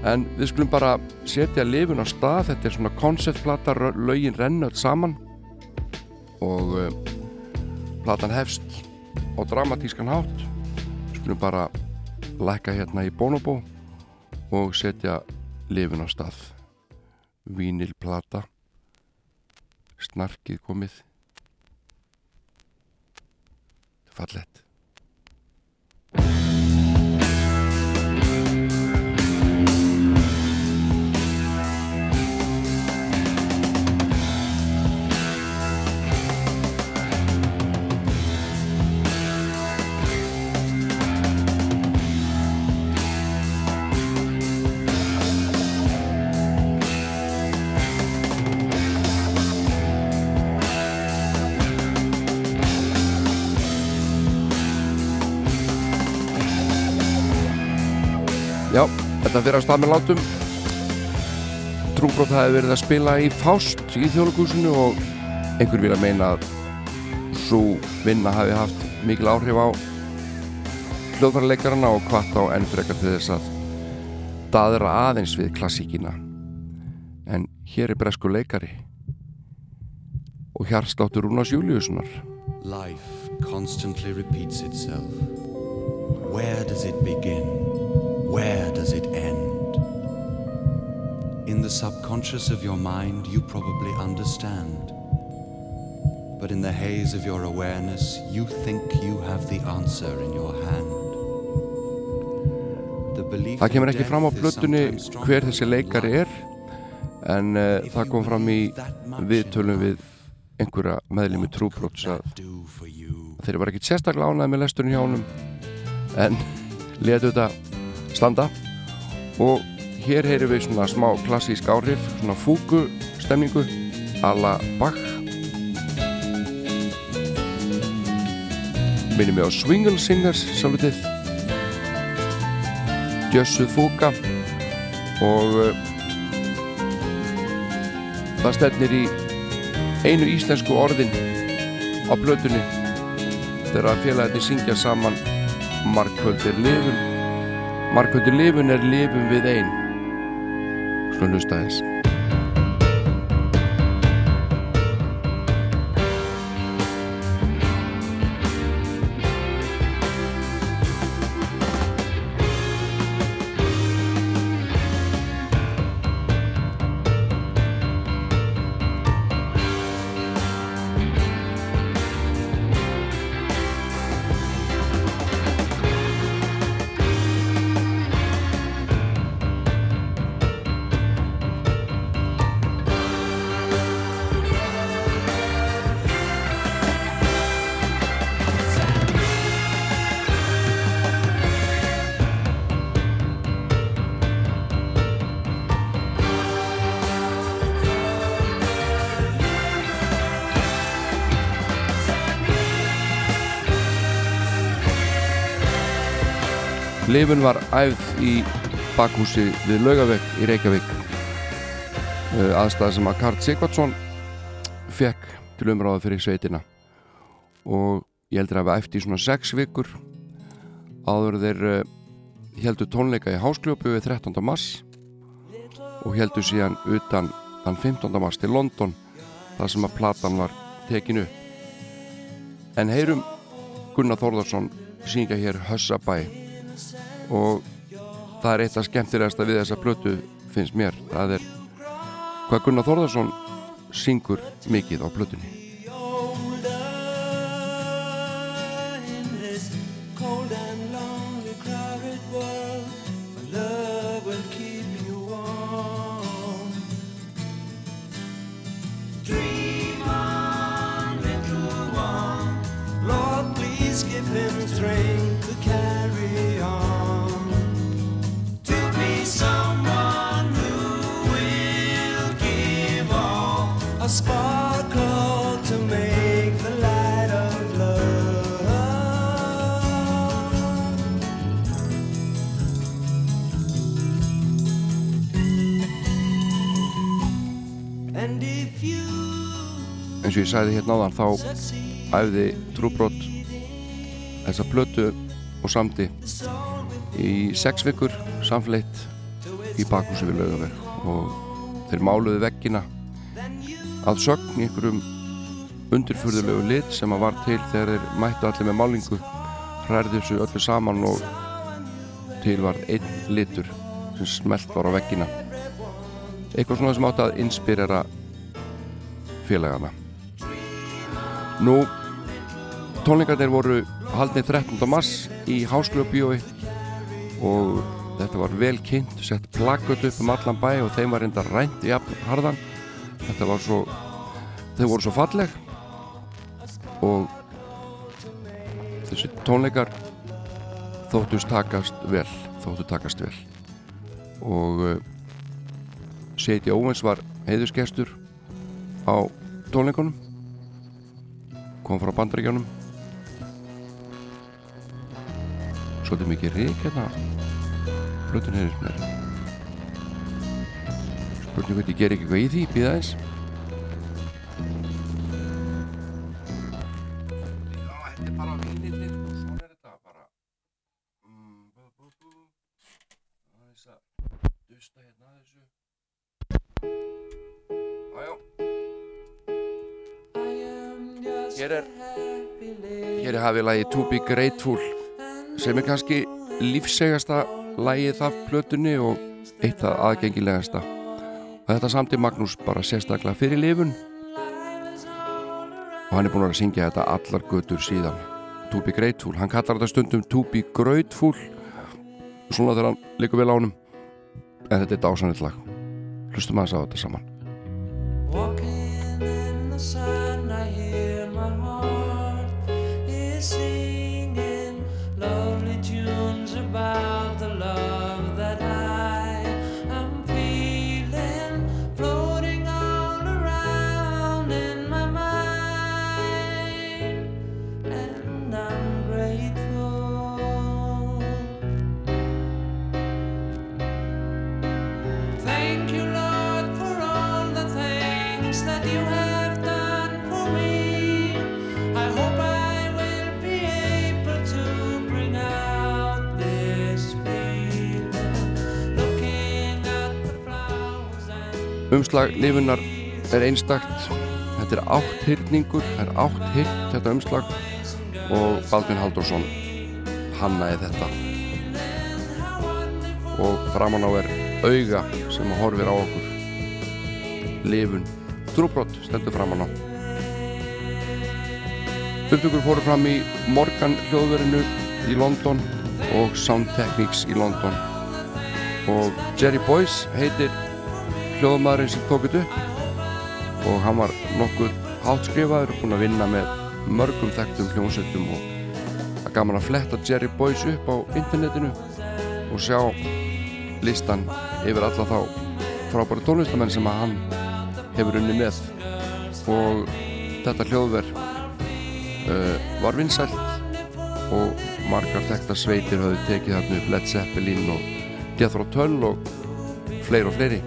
En við skulum bara setja lifun á stað, þetta er svona konceptplata lögin rennöld saman og uh, platan hefst á dramatískan hátt skulum bara læka hérna í Bonobo og setja lifun á stað. Vínilplata snarkið komið. Fallett Já, þetta fyrir að stað með látum Trúbrót hafi verið að spila í Fást í þjóðlugúsinu og einhver vil að meina að svo vinna hafi haft mikil áhrif á hljóðfærarleikarana og hvart á enn frekar til þess að daðra aðeins við klassíkina en hér er bresku leikari og hérstáttur Rúnas Júliussonar Life constantly repeats itself. Where does it begin? Where does it end? In the subconscious of your mind, you probably understand. But in the haze of your awareness, you think you have the answer in your hand. Það kemur ekki fram á stronger hver þessi leikari er en uh, það kom fram í viðtölum við einhverja meðlimi trúbróts að þeir var ekki sérstaklega ánæði með lesturinn hjá honum en [LAUGHS] letu þetta standa. Og hér heyrum við svona smá klassísk áhrif svona fúku stemningu ala Bach. Minnum við á Swingle Singers sálfutið Jössu Fúka. Og uh, það stefnir í einu íslensku orðin á plötunni þegar félagarnir syngja saman Markvöldir lifun Markvöldir lifun er lifun við ein. Svona hlusta þess Lifun var æfð í bakhúsi við Laugavegg í Reykjavík uh, aðstæð sem að Karl Sigvardsson fekk til umráða fyrir sveitina og ég heldur að við æfti í svona 6 vikur áður þeir heldur tónleika í Háskljópu við 13. mars og heldur síðan utan þann 15. mars til London þar sem að platan var tekinu en heyrum Gunnar Þórðarsson syngja hér Hössabæ og það er eitt af skemmtilegasta við þessa blötu finnst mér. Það er hvað Gunnar Þórðarsson syngur mikið á blötunni eins og ég sagði hérna áðan þá æfði trúbrott þessa blötu og samdi í sex vikur samfleitt í bakhúsi við laugaveg. Og þeir máluði veggina að sögn í einhverjum undirfurðulegu lit sem að var til þegar þeir mættu allir með málingu hræði þessu öllu saman og til var einn litur sem smelt var á veggina. Eitthvað svona sem átti að inspirera félagana Nú tónleikarnir voru haldnið 13. mars í Hásklubbíói og þetta var vel kynnt sett plakkut upp um allan bæ og þeim var reynda rænt í harðan þetta var svo þau voru svo falleg og þessi tónleikar þóttust takast vel þóttu takast vel og Seiti Óvens var heiðusgestur á tónleikunum kom frá bandaríkjónum svolítið mikið rík hérna. Hlutin heyrðis mér spurning hvort ég ger ekki eitthvað í því býða eins Hér er Hér er hafið lagi To Be Grateful sem er kannski lífsegasta lagið af plötunni og eitt af aðgengilegasta. Og þetta samti Magnús bara sérstaklega fyrir lifun. Og hann er búin að syngja þetta allar götur síðan. To Be Grateful, hann kallar þetta stundum To Be Grateful. Svona þegar hann likur vel á honum. En þetta er dásanilegt lag. Hlustum að þess að þetta saman. Walking in the sun, Umslag lifunar er einstakt. Þetta er átt hyrningur það er átt hyrt þetta umslag. Og Baldvin Haldursson hannaði þetta. Og framan á er auga sem horfir á okkur. Lifun. Trúbrott stendur framan á. Upptökur fóru fram í Morgan hljóðverinu í London og Sound Techniques í London. Og Jerry Boyce heitir hljóðmaðurinn sem tók þetta upp og hann var nokkuð hátskrifaður búinn að vinna með mörgum þekktum hljómsveitum og það er gaman að fletta Jerry Boyce upp á internetinu og sjá listan yfir alla þá frábæri tónlistamenn sem að hann hefur unni með. Og þetta hljóðver uh, var vinsælt og margar þekkta sveitir hafði tekið þarna upp Led Zeppelin og Jethro Tull og fleiri og fleiri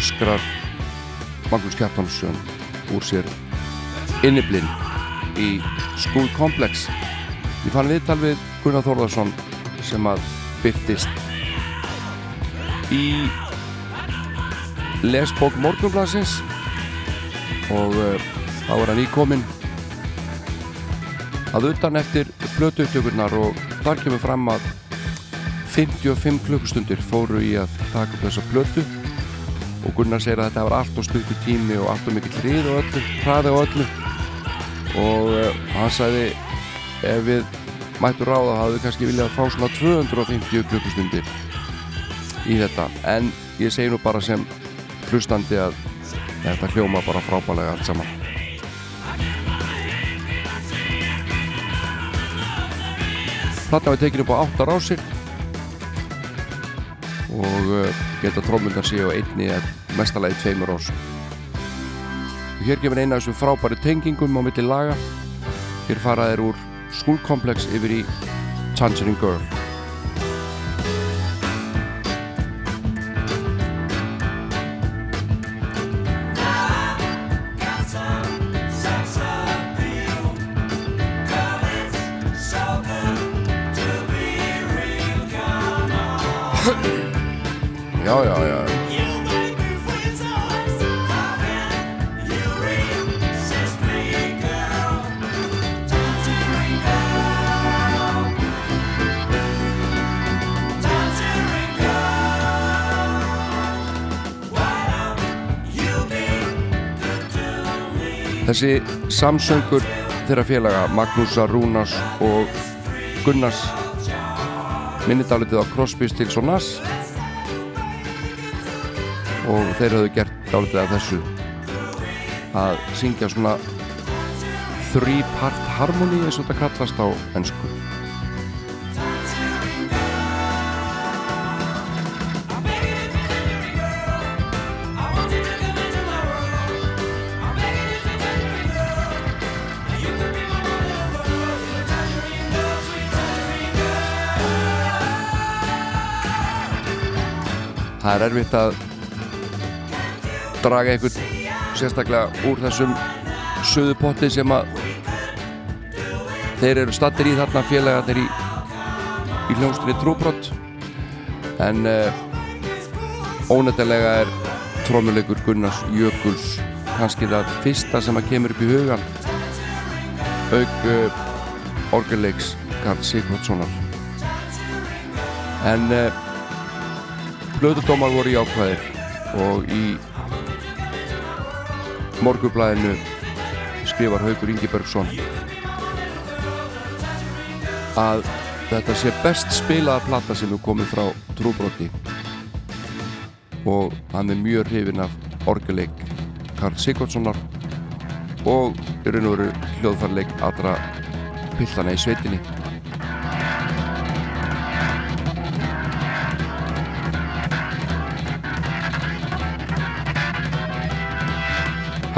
öskrar Magnús Kjartansson úr sér inniblinn í School Complex. Ég fann viðtal við Gunnar Þórðarsson sem að byrtist í lesbók Morgunblansins og uh, þá er hann íkominn að utan eftir blötuupptökurnar og þar kemur fram að 55 klukkustundir fóru í að taka upp þessa blötu og Gunnar segir að þetta var allt og stuttu tími og allt og mikill hrið og öllu, hraði og öllu. Og uh, hann sagði ef við mættu ráða hafðu við kannski viljað fá svona 250 klukkustundir í þetta. En ég segi nú bara sem hlustandi að þetta hljóma bara frábælega allt saman. Þarna var tekinu upp á 8 rásir. Og uh, geta trómundar á einni eða mestalagi tveimur ás. Og hér gefur eina af þessum frábæri tengingum á milli laga. Hér faraðir úr School Complex yfir í Tangerine Girl Já, já, já. Þessi samsöngur þeirra félaga Magnúsa, Rúnars og Gunnars minnir dálítið á Crosby, Stills og Nass og þeir hafðu gert af þessu. Að syngja svona three part harmony eins og þetta kallast á ennsku Það er erfitt að draga einhvern sérstaklega úr þessum söðupotti sem að þeir eru stattir í þarna félagarnir í, í hljómsdri trúbrott en uh, ónættilega er trómuleikur Gunnars Jökuls kannski það fyrsta sem að kemur upp í hugan auk uh, orgelleiks Karl Sigvardssonar en uh, blöðudómar voru í ákvæðir og í morgublaðinu skrifar Haugur Ingi Bergson að þetta sé best spilaða platta sem er komið frá trúbroti. Og hann er mjög hrifin af orguleik Karl Sigvardssonar og í raun og veru hljóðfarleik allra pillana í sveitinni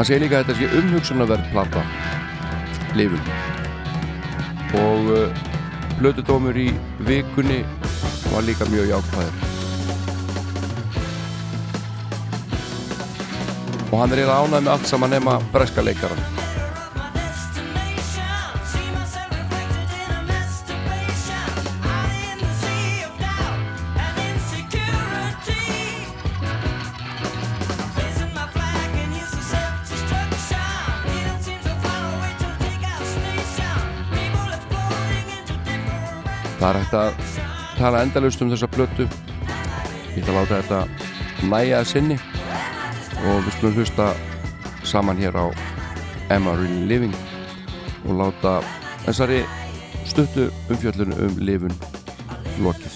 Hann segir líka að þetta sé umhugsunarverð plata lifun. Og uh, plötudómur í vikunni var líka mjög jákvæður. Og hann er eiginlega ánægð með allt saman nema breska leikaran Hægt að tala endalust um þessa plötu. Ég ætla að láta þetta næja að sinni og við skulum hlusta saman hér á Am I Really Living? Og láta þessari stuttu umfjöllun um lifun lokið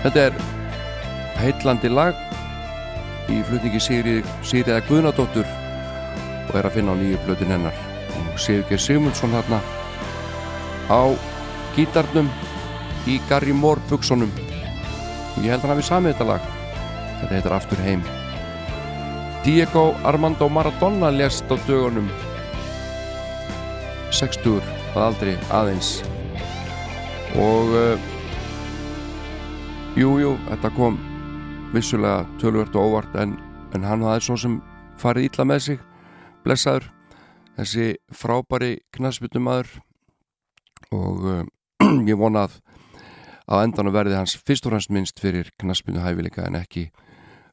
Þetta er heitlandi lag í flutningi Sigriða Guðnadóttur og er að finna á nýju blöðin hennar. Og Sigurgeir Sigmundsson hérna á gítarnum í Gary Moore buksunum og ég held hann að við samið þetta lag. Þetta heitir Aftur heim. Diego Armando Maradona lest á dögunum. 60 að aldrei aðeins. Og uh, Jú, jú, þetta kom vissulega tölvört og óvart en, en hann hafði svo sem farið ítla með sig blessaður þessi frábæri knassbyttumæður og uh, [CLEARS THROAT] ég vona að á endanum verði hans fyrst og fremst minnst fyrir knassbyttu hæfileika en ekki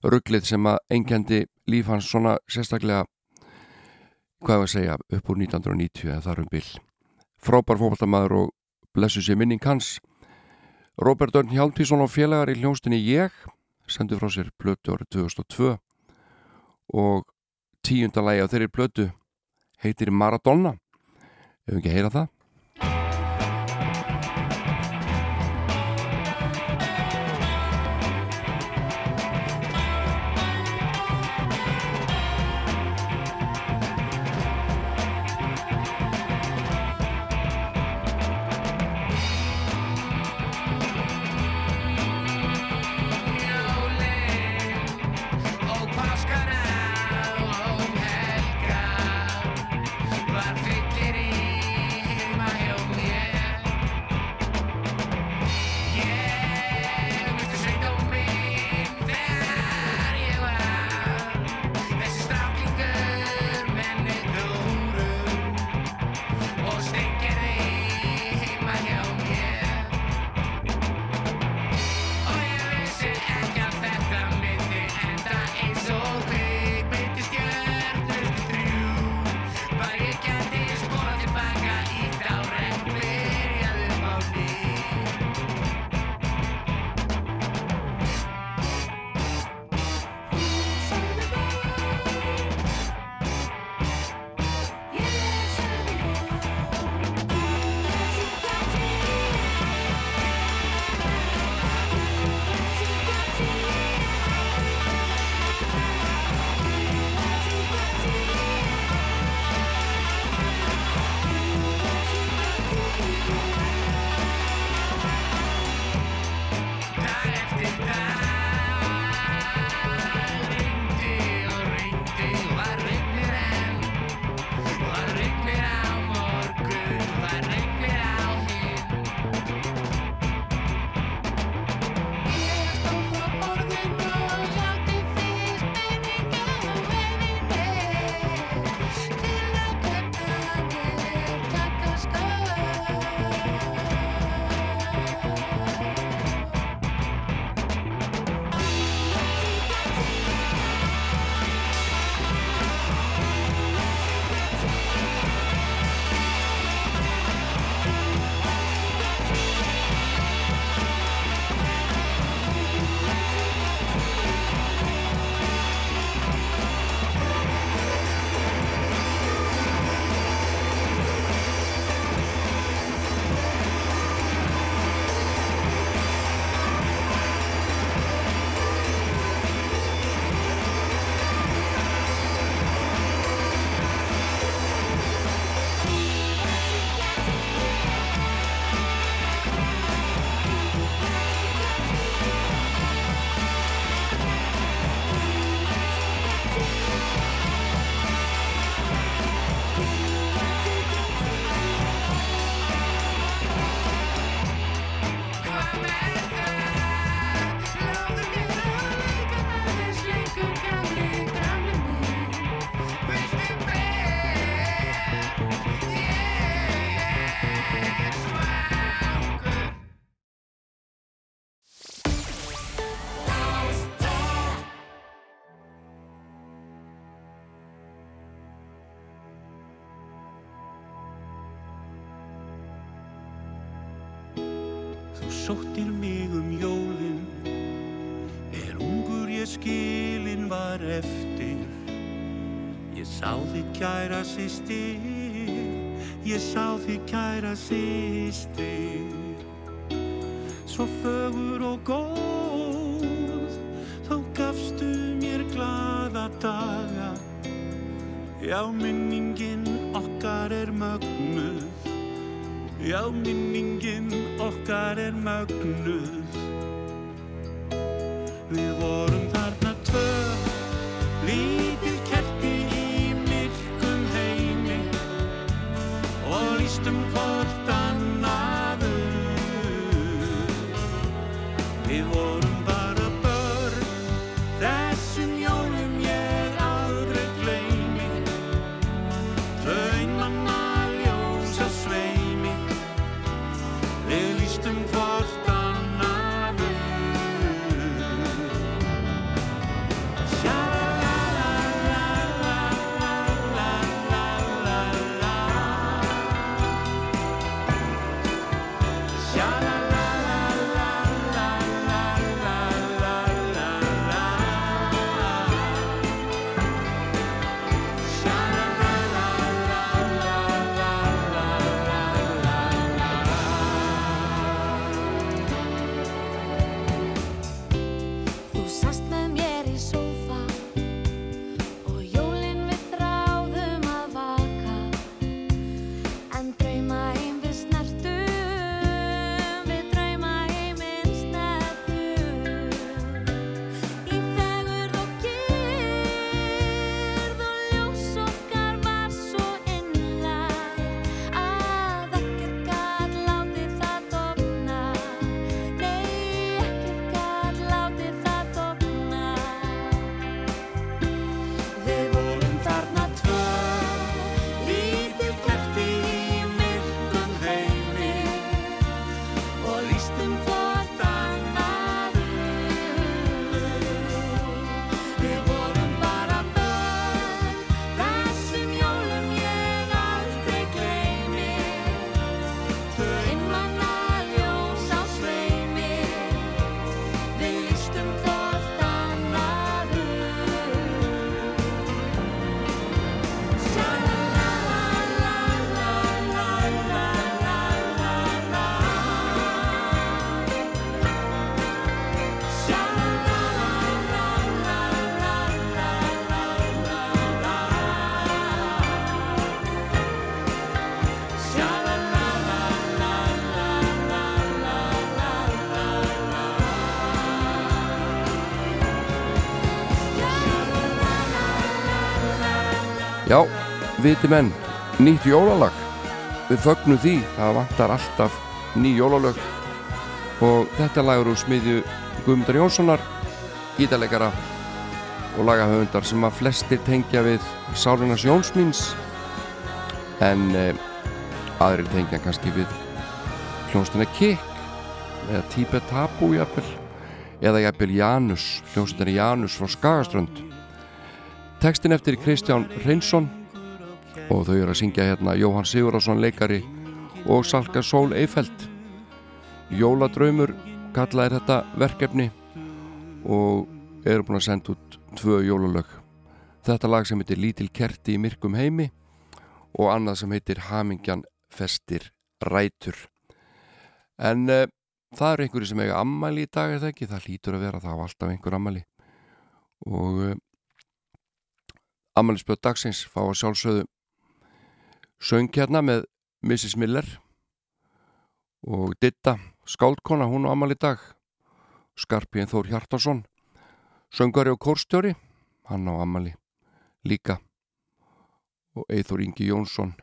rugglið sem að einkendi líf hans svona sérstaklega hvað var að segja upp úr 1990 eða þar um bil. Frábær fókbaltamaður og blessu sér minning hans Robert Örn Hjálmtísson og félagar í hljónstinni Ég sendu frá sér blötu árið 2002 og tíunda lægi á þeirri blötu heitir Maradona. Ef við ekki heyra það kæra sýstir Ég sá þig kæra sýstir viti menn, nýtt jólalag. Við fögnum því, það vantar alltaf ný jólalög. Og þetta lagur úr smiðju Guðmundar Jónssonar gítarleikara og lagahöfundar sem að flestir tengja við Sálinas Jónsmíns en eh, aðrir tengja kannski við hljónstina Kik eða Tibet Tabu jafnvel eða jafnvel Janus hljónstina Janus frá Skagaströnd. Tekstin eftir Kristján Reynsson og þau eru að syngja hérna Jóhann Sigurðarsson leikari og Salka Sól Eifeld Jóladraumur kallaði þetta verkefni og eru búin að senda út tvö jólalög. Þetta lag sem heitir Lítil kerti í myrkum heimi og annað sem heitir Hamingjan festir rætur. En uh, það eru einhverju sem eiga ammali í dag er það ekki, það lítur að vera það á alltaf einhver ammali og uh, ammaliðspjöld dagsins fá að sjálfsögðu söng hérna með Mrs. Miller og Ditta skáldkona, hún á ammali dag Skarpíðin Þór Hjartarsson söngari og kórstjóri hann á ammali líka og Eithor Ingi Jónsson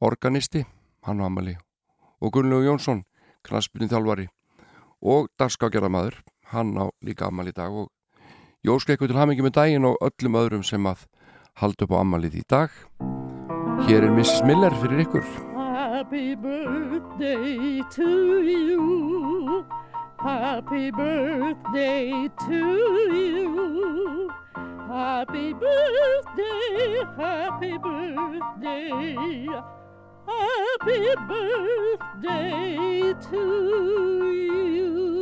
organisti hann á ammali og Gunnlegu Jónsson knaspinni þjálfari og dagskágerðamaður hann á líka ammali dag og Ég óska ykkur til hamingi með daginn og öllum öðrum sem að halda upp á ammalið í dag. Hér er Mrs. Miller fyrir ykkur. Happy birthday to you. Happy birthday to you. Happy birthday, happy birthday. Happy birthday to you.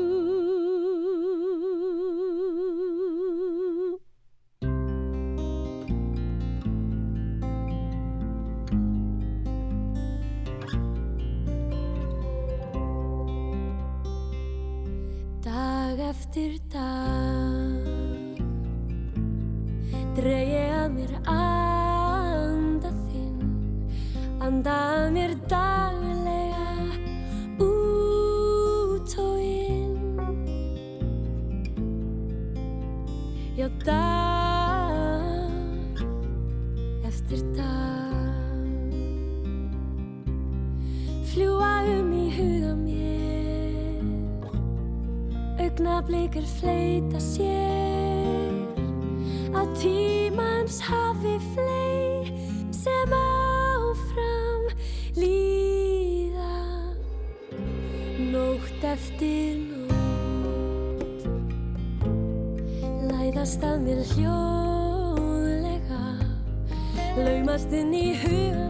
Eftir dag. Dreg ég að mér anda þinn Anda að mér daglega Augnablikar fleita sér. Á tímans hafi flei Sem áfram líða. Nótt eftir nótt Læðast að mér hljóðlega. Laumast inn í huga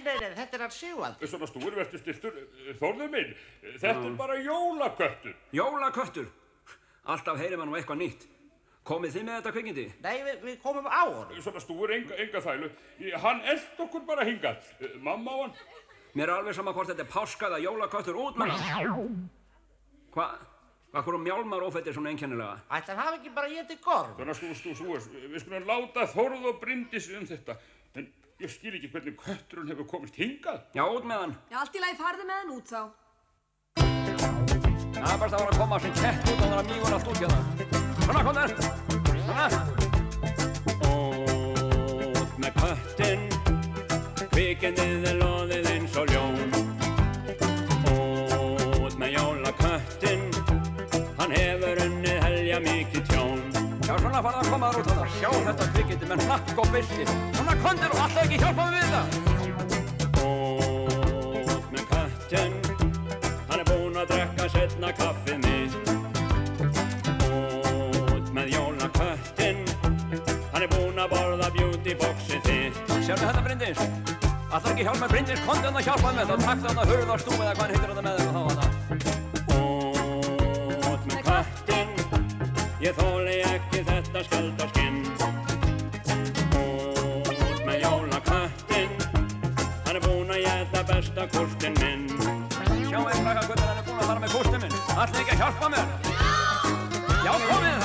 Nei, nei, þetta er hann Sigvaldi. Svona stúr, verður stiltur, Þórður minn, þetta er bara jólaköttur. Jólaköttur. Alltaf heyrir maður nú eitthvað nýtt. Komið þið með þetta kvikindi? Nei, við, við komum á honum. Svona stúr, enga, enga þælu. Hann eld okkur bara hingað. Eh, Mamma á hann. Mér er alveg sama hvort þetta er páska eða jólaköttur út með hann. Hvað? Hvað hverju mjálmar ófættir svona einkennilega? Ætlar hafa ekki bara getið gorm? Svona stú, stú, stú, við skulum láta Þórð og Bryndis um þetta. En ég skil ekki hvernig kötturinn hefur komist hingað. Já, út með hann. Já, allt í lagi farði með hann út þá. Það er bara að vera að koma sem kett út og það að mýgur allt út hérna. Svona, kom þér. Svona. Út með köttin, kvikindið er loðið eins og ljón. Já, svona farða að koma þar út þarna. Sjá þetta kvikindi með hnakk og byrki. Svona, kondir og alltaf ekki hjálpa mig við þetta. Út með köttin, hann er búinn að drekka setna kaffið mitt. Út með jólaköttin, hann er búinn að borða beautyboxið þitt. Sérðu þetta Bryndis? Alltaf ekki hjálpa með Bryndis, kondi hann að hjálpa með það. Takk þarna hurðarstú eða hvað hann heitir þetta með og þá hana. Út ég þóli ekki þetta skjaldarskinn. Út með jólaköttin, hann er búinn að geta besta kústinn minn. Sjá einn frækka guttur, hann er búinn að fara með kústinn minn. Alltaf ekki að hjálpa mér. Já, komið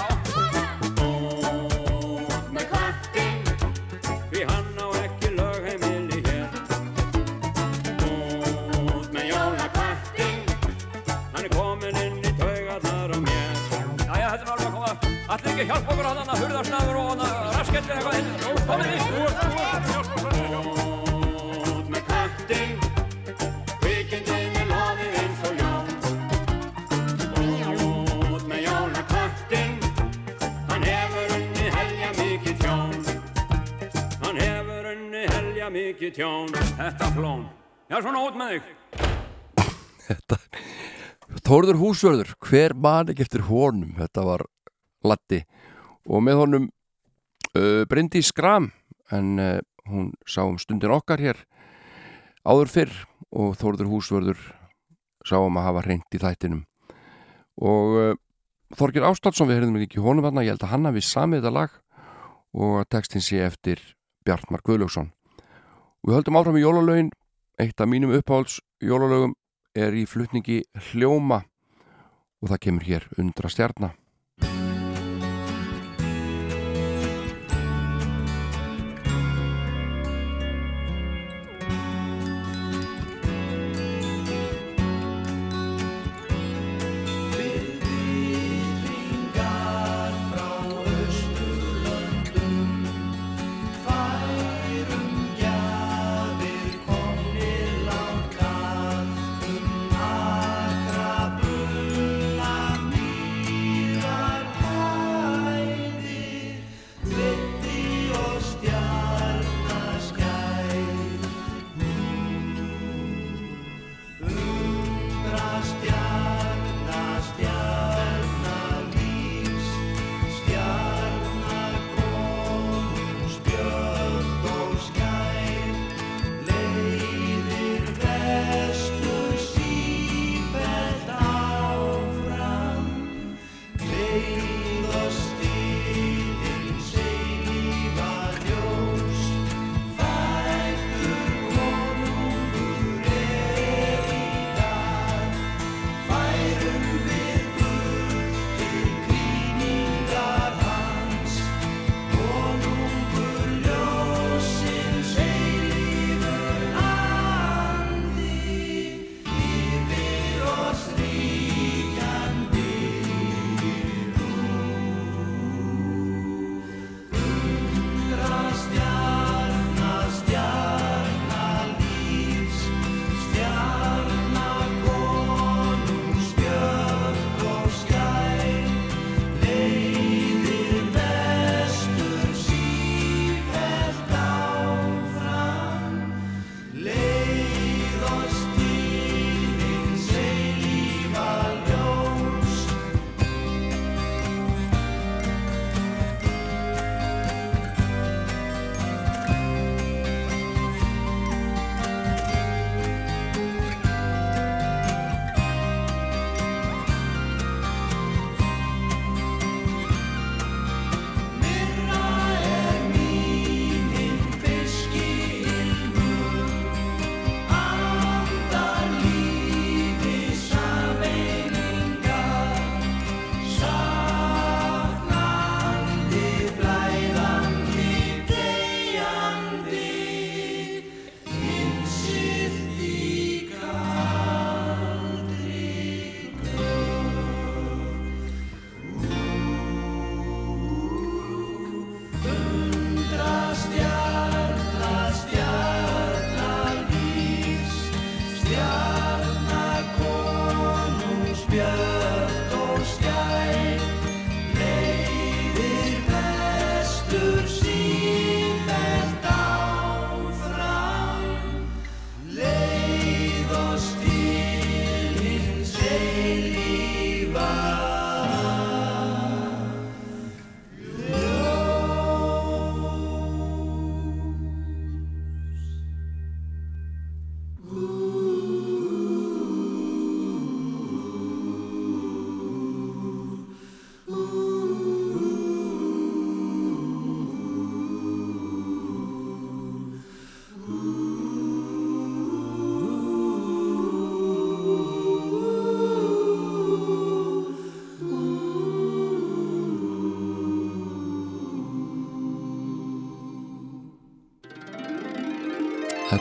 ekki að hjálpa okkur að hann að hurðarsnaður og að raskettir eitthvað heitir. Komið í. Út með köttin, kvikindin er loðið eins og ljón. Út með jólaköttin, hann hefur unni helja mikið tjón. Hann hefur unni helja mikið tjón. Þetta flón. Já, svona út með þig. Þórður húsvörður, hver man ekki eftir honum þetta var Latti og með honum uh, Bryndi Skram en uh, hún sá um stundin okkar hér áður fyrr og Þórður húsvörður sá um að hafa reynd í þættinum. Og uh, Þorgir Ástálsson við heyrðum ekki honum þarna, ég held að hann hafi samið þetta lag og textin sé eftir Bjartmar Guðljóksson og við höldum áfram í jólalögin. Eitt af mínum uppáhalds jólalögum er í flutningi hljóma og það kemur hér undra stjarnar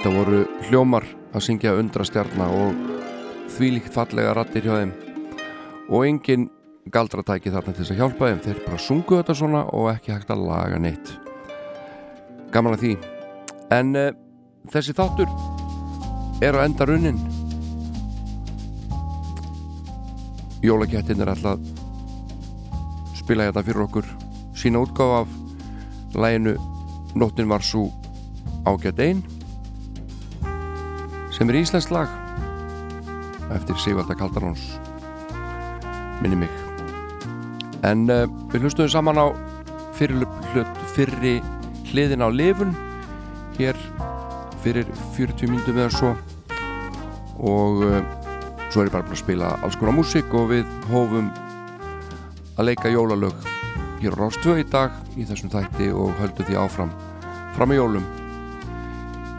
Þetta voru hljómar að syngja undra stjarnar og þvílíkt fallega rattir hjá þeim. Og engin galdratæki þarna til þess að hjálpa þeim. Þeir bara sungu þetta svona og ekki hægt að laga neitt. Gaman að því. En uh, þessi þáttur er á enda runnin. Jólakettin er alltaf spila þetta fyrir okkur. Sína útgáf af læginu Nóttin var svo ágætt einn sem er íslensk lag. Eftir Sigvalda Kaldaróns minni mig. En uh, við hlustuðum saman á fyrir, fyrri hliðin á lifun hér fyrir 40 mínutum eða svo. Og uh, svo er ég bara að spila alls konar músík og við hófum að leika jólalög hér á Rástvö í dag í þessum þætti og höldum því áfram fram í jólum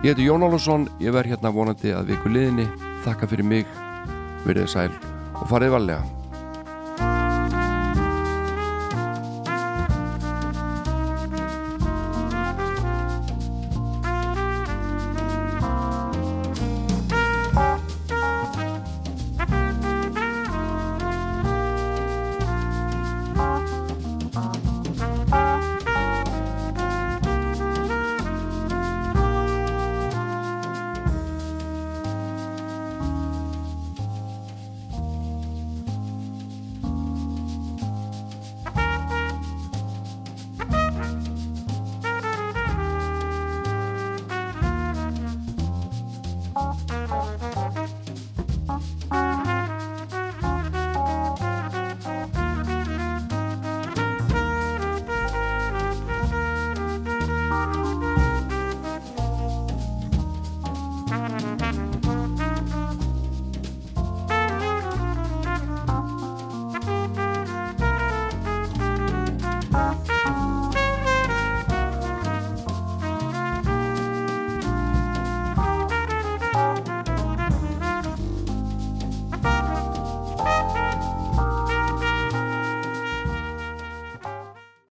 Ég heiti Jón Álvarsson, ég verð hérna vonandi að viku liðinni, þakka fyrir mig, verið sæl og farið valega.